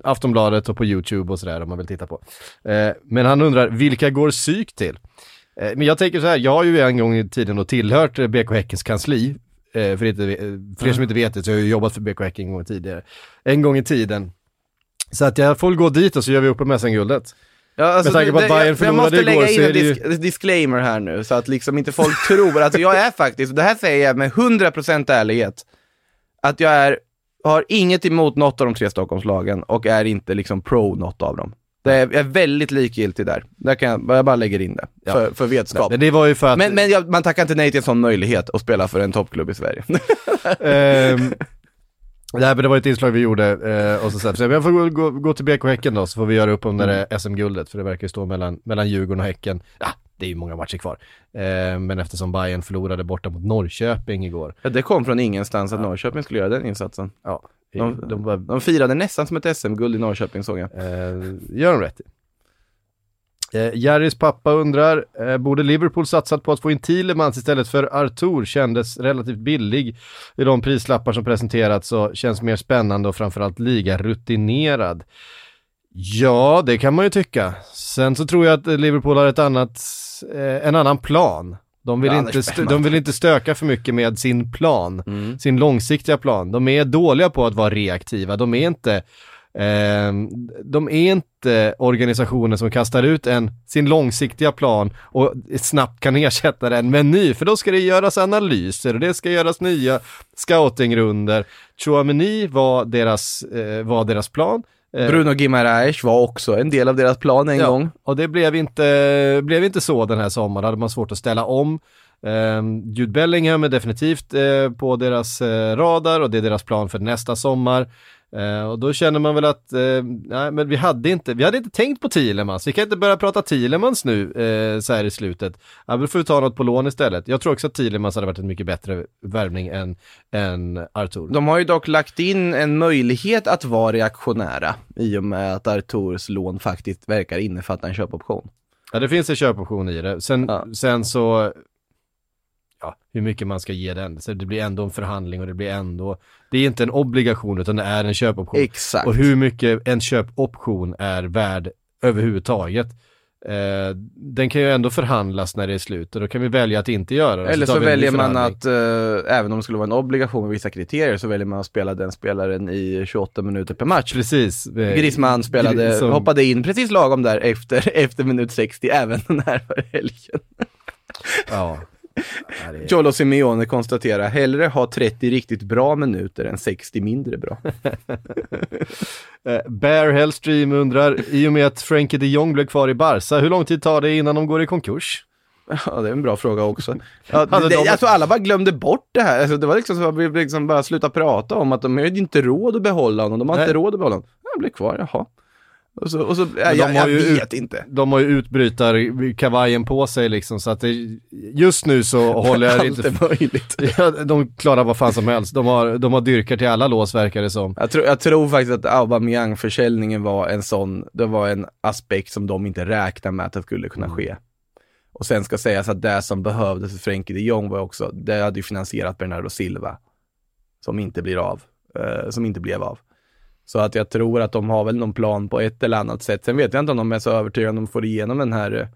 eh, Aftonbladet och på YouTube och sådär om man vill titta på. Eh, men han undrar, vilka går psyk till? Eh, Men jag tänker så här, jag har ju en gång i tiden då tillhört eh, BK Häckens kansli. Eh, För, inte, för er som inte vet det så har jag ju jobbat för BK Häcken en gång tidigare. En gång i tiden. Så att jag får väl gå dit och så gör vi upp om SM-guldet. Ja, alltså, Med tanke på att Bayern jag, jag förlorade måste lägga igår in så en är det ju- dis- disclaimer här nu, så att liksom inte folk tror, alltså jag är faktiskt, det här säger jag med 100% ärlighet, att jag är, har inget emot något av de tre Stockholmslagen och är inte liksom pro något av dem. Det är, jag är väldigt likgiltig där. Där kan jag, jag bara lägger in det, Ja. för, för vetskap. Men det var ju för att... Men, men jag, man tackar inte nej till en sån möjlighet att spela för en toppklubb i Sverige. Ehm, det, här, men det var ett inslag vi gjorde eh, och så sa jag, får gå, gå, till BK Häcken då så får vi göra upp om det där SM-guldet för det verkar ju stå mellan, mellan Djurgården och Häcken. Ja, det är ju många matcher kvar. Eh, men eftersom Bayern förlorade borta mot Norrköping igår. ja, det kom från ingenstans att Norrköping skulle göra den insatsen. Ja, De, de, var, de firade nästan som ett SM-guld i Norrköping såg jag. Eh, gör de rätt i. Eh, Jerrys pappa undrar, eh, borde Liverpool satsat på att få in Thielemans istället för Artur? Kändes relativt billig i de prislappar som presenterats och känns mer spännande och framförallt liga rutinerad. Ja, det kan man ju tycka. Sen så tror jag att Liverpool har ett annat, eh, en annan plan. De vill, Ja, inte, de vill inte stöka för mycket med sin plan, Mm. sin långsiktiga plan. De är dåliga på att vara reaktiva, de är inte Ehm, de är inte organisationer som kastar ut en, sin långsiktiga plan och snabbt kan ersätta den med en ny, för då ska det göras analyser och det ska göras nya scoutingrunder. Chouameni var deras, eh, var deras plan. Eh, Bruno Guimaraes var också en del av deras plan en Ja, gång. Och det blev inte, blev inte så den här sommaren, hade man svårt att ställa om. Um, Jude Bellingham är definitivt eh, på deras eh, radar och det är deras plan för nästa sommar. Eh, och då känner man väl att, eh, nej men vi hade inte, vi hade inte tänkt på Thielemans, vi kan inte börja prata Thielemans nu eh, så här i slutet. Ja, då får vi ta något på lån istället. Jag tror också att Thielemans hade varit en mycket bättre värvning än, än Artur. De har ju dock lagt in en möjlighet att vara reaktionära i och med att Arturs lån faktiskt verkar innefatta en köpoption. Ja, det finns en köpoption i det. Sen, Ja. sen så, ja, hur mycket man ska ge den. Så det blir ändå en förhandling och det blir ändå, det är inte en obligation utan det är en köpoption. Exakt. Och hur mycket en köpoption är värd överhuvudtaget. Eh, den kan ju ändå förhandlas när det är slut och då kan vi välja att inte göra det. Eller så ny väljer man att, eh, även om det skulle vara en obligation med vissa kriterier, så väljer man att spela den spelaren i 28 minuter per match. Precis. eh, Griezmann spelade, som- hoppade in precis lagom där efter, efter minut 60, även den här helgen. Ja. Det Cholo Simeone konstaterar, hellre ha 30 riktigt bra minuter än 60 mindre bra. Eh, Bear Hellstream undrar, i och med att Frankie de Jong blev kvar i Barca, hur lång tid tar det innan de går i konkurs? Ja, det är en bra fråga också. Ja, Hade det, de- jag tror alla bara glömde bort det här. Alltså, det var liksom så att vi liksom bara sluta prata om att de har ju inte råd att behålla honom. De har Nej. inte råd att behålla honom. Han blir kvar, jaha. Och så, och så ja, de jag, har jag ju vet inte. De har ju utbrytarkavajen på sig liksom, så att det, just nu så håller jag Allt inte... är möjligt. Ja, de klarar vad fan som helst. De har, de har dyrkar till alla lås verkar det som. Jag tror, jag tror faktiskt att Aubameyang-försäljningen var en sån, det var en aspekt som de inte räknade med att det skulle kunna ske. Och sen ska sägas att det som behövdes för Frenkie de Jong var också, det hade ju finansierat Bernardo Silva. Som inte blir av, eh, som inte blev av. Så att jag tror att de har väl någon plan på ett eller annat sätt. Sen vet jag inte om de är så övertygade om de får igenom den här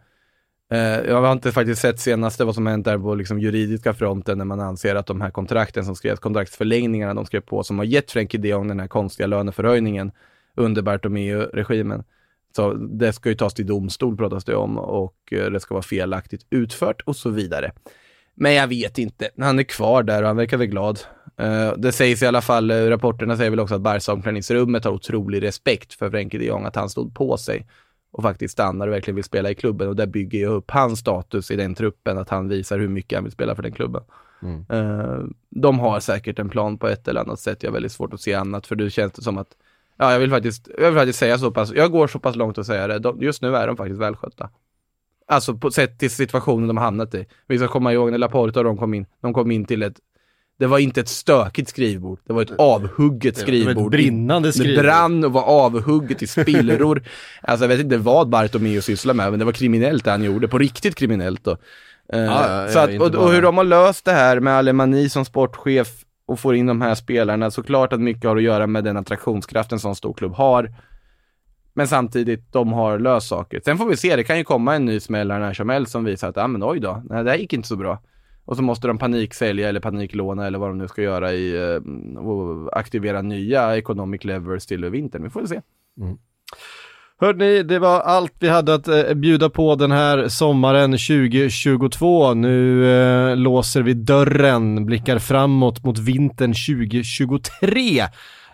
eh, jag har inte faktiskt sett senaste vad som hänt där på liksom juridiska fronten när man anser att de här kontrakten som skrevs, kontraktsförlängningarna de skrev på som har gett Frenkie de Jong den här konstiga löneförhöjningen under Bartomeu-regimen. Så det ska ju tas till domstol pratas det om och eh, det ska vara felaktigt utfört och så vidare. Men jag vet inte. Han är kvar där och han verkar väl glad. Uh, det sägs i alla fall, uh, rapporterna säger väl också att Barca omklädningsrummet har otrolig respekt för Frenkie de Jong, att han stod på sig och faktiskt stannar och verkligen vill spela i klubben och där bygger jag upp hans status i den truppen, att han visar hur mycket han vill spela för den klubben. Mm. Uh, de har säkert en plan på ett eller annat sätt, jag har väldigt svårt att se annat, för det känns det som att Ja, jag vill faktiskt, jag vill faktiskt säga så pass, jag går så pass långt att säga det, de, just nu är de faktiskt välskötta. Alltså på sätt till situationen de hamnat i. Vi ska komma ihåg när Laporta och de kom in, de kom in till ett det var inte ett stökigt skrivbord, det var ett avhugget skrivbord. Det var ett brinnande skrivbord. Det brann och var avhugget i spillror. alltså jag vet inte vad Bartomeu sysslar med, men det var kriminellt det han gjorde, på riktigt kriminellt då. Uh, ja, så att, och, och, hur de har löst det här med Alemani som sportchef och får in de här spelarna, såklart att mycket har att göra med den attraktionskraften som stor klubb har. Men samtidigt, de har löst saker. Sen får vi se, det kan ju komma en ny smällare när som helst som visar att, ja ah, men oj då, nej, det här gick inte så bra. Och så måste de paniksälja eller paniklåna eller vad de nu ska göra i, eh, och aktivera nya economic levers till vintern. Vi får se. Mm. Hörrni, det var allt vi hade att eh, bjuda på den här sommaren 2022. Nu eh, låser vi dörren, blickar framåt mot vintern 2023.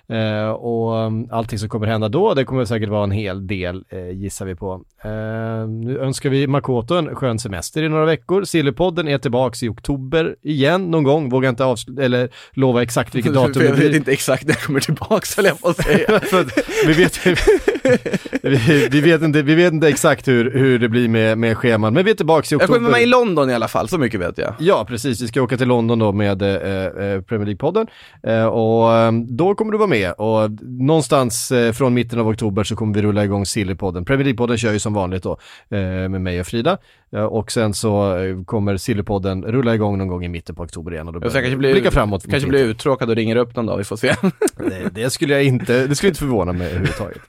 Eh, och um, allting som kommer hända då, det kommer säkert vara en hel del eh, gissar vi på. Eh, nu önskar vi Makoto en skön semester i några veckor. Sillypodden är tillbaks i oktober igen någon gång, vågar inte avsluta eller lova exakt vilket datum det blir. Jag vet inte exakt när jag kommer tillbaks höll jag på att säga. vi, vet, vi, vi, vet inte, vi vet inte exakt hur, hur det blir med, med scheman, men vi är tillbaks i oktober. Jag kommer med i London i alla fall, så mycket vet jag. Ja, precis. Vi ska åka till London då med eh, eh Premier League-podden eh, och ehm, då kommer du vara med och någonstans eh, från mitten av oktober så kommer vi rulla igång Sillypodden. Premier League-podden kör ju som vanligt då eh, med mig och Frida och sen så eh, kommer Sillypodden rulla igång någon gång i mitten på oktober igen och då jag kanske blir, blicka framåt. Kanske blir uttråkad och ringer upp någon dag, vi får se. det, det, skulle jag inte, det skulle inte förvåna mig överhuvudtaget.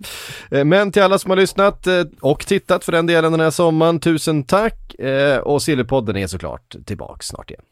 Men till alla som har lyssnat och tittat för den delen den här sommaren, tusen tack och Sillypodden är såklart tillbaks snart igen.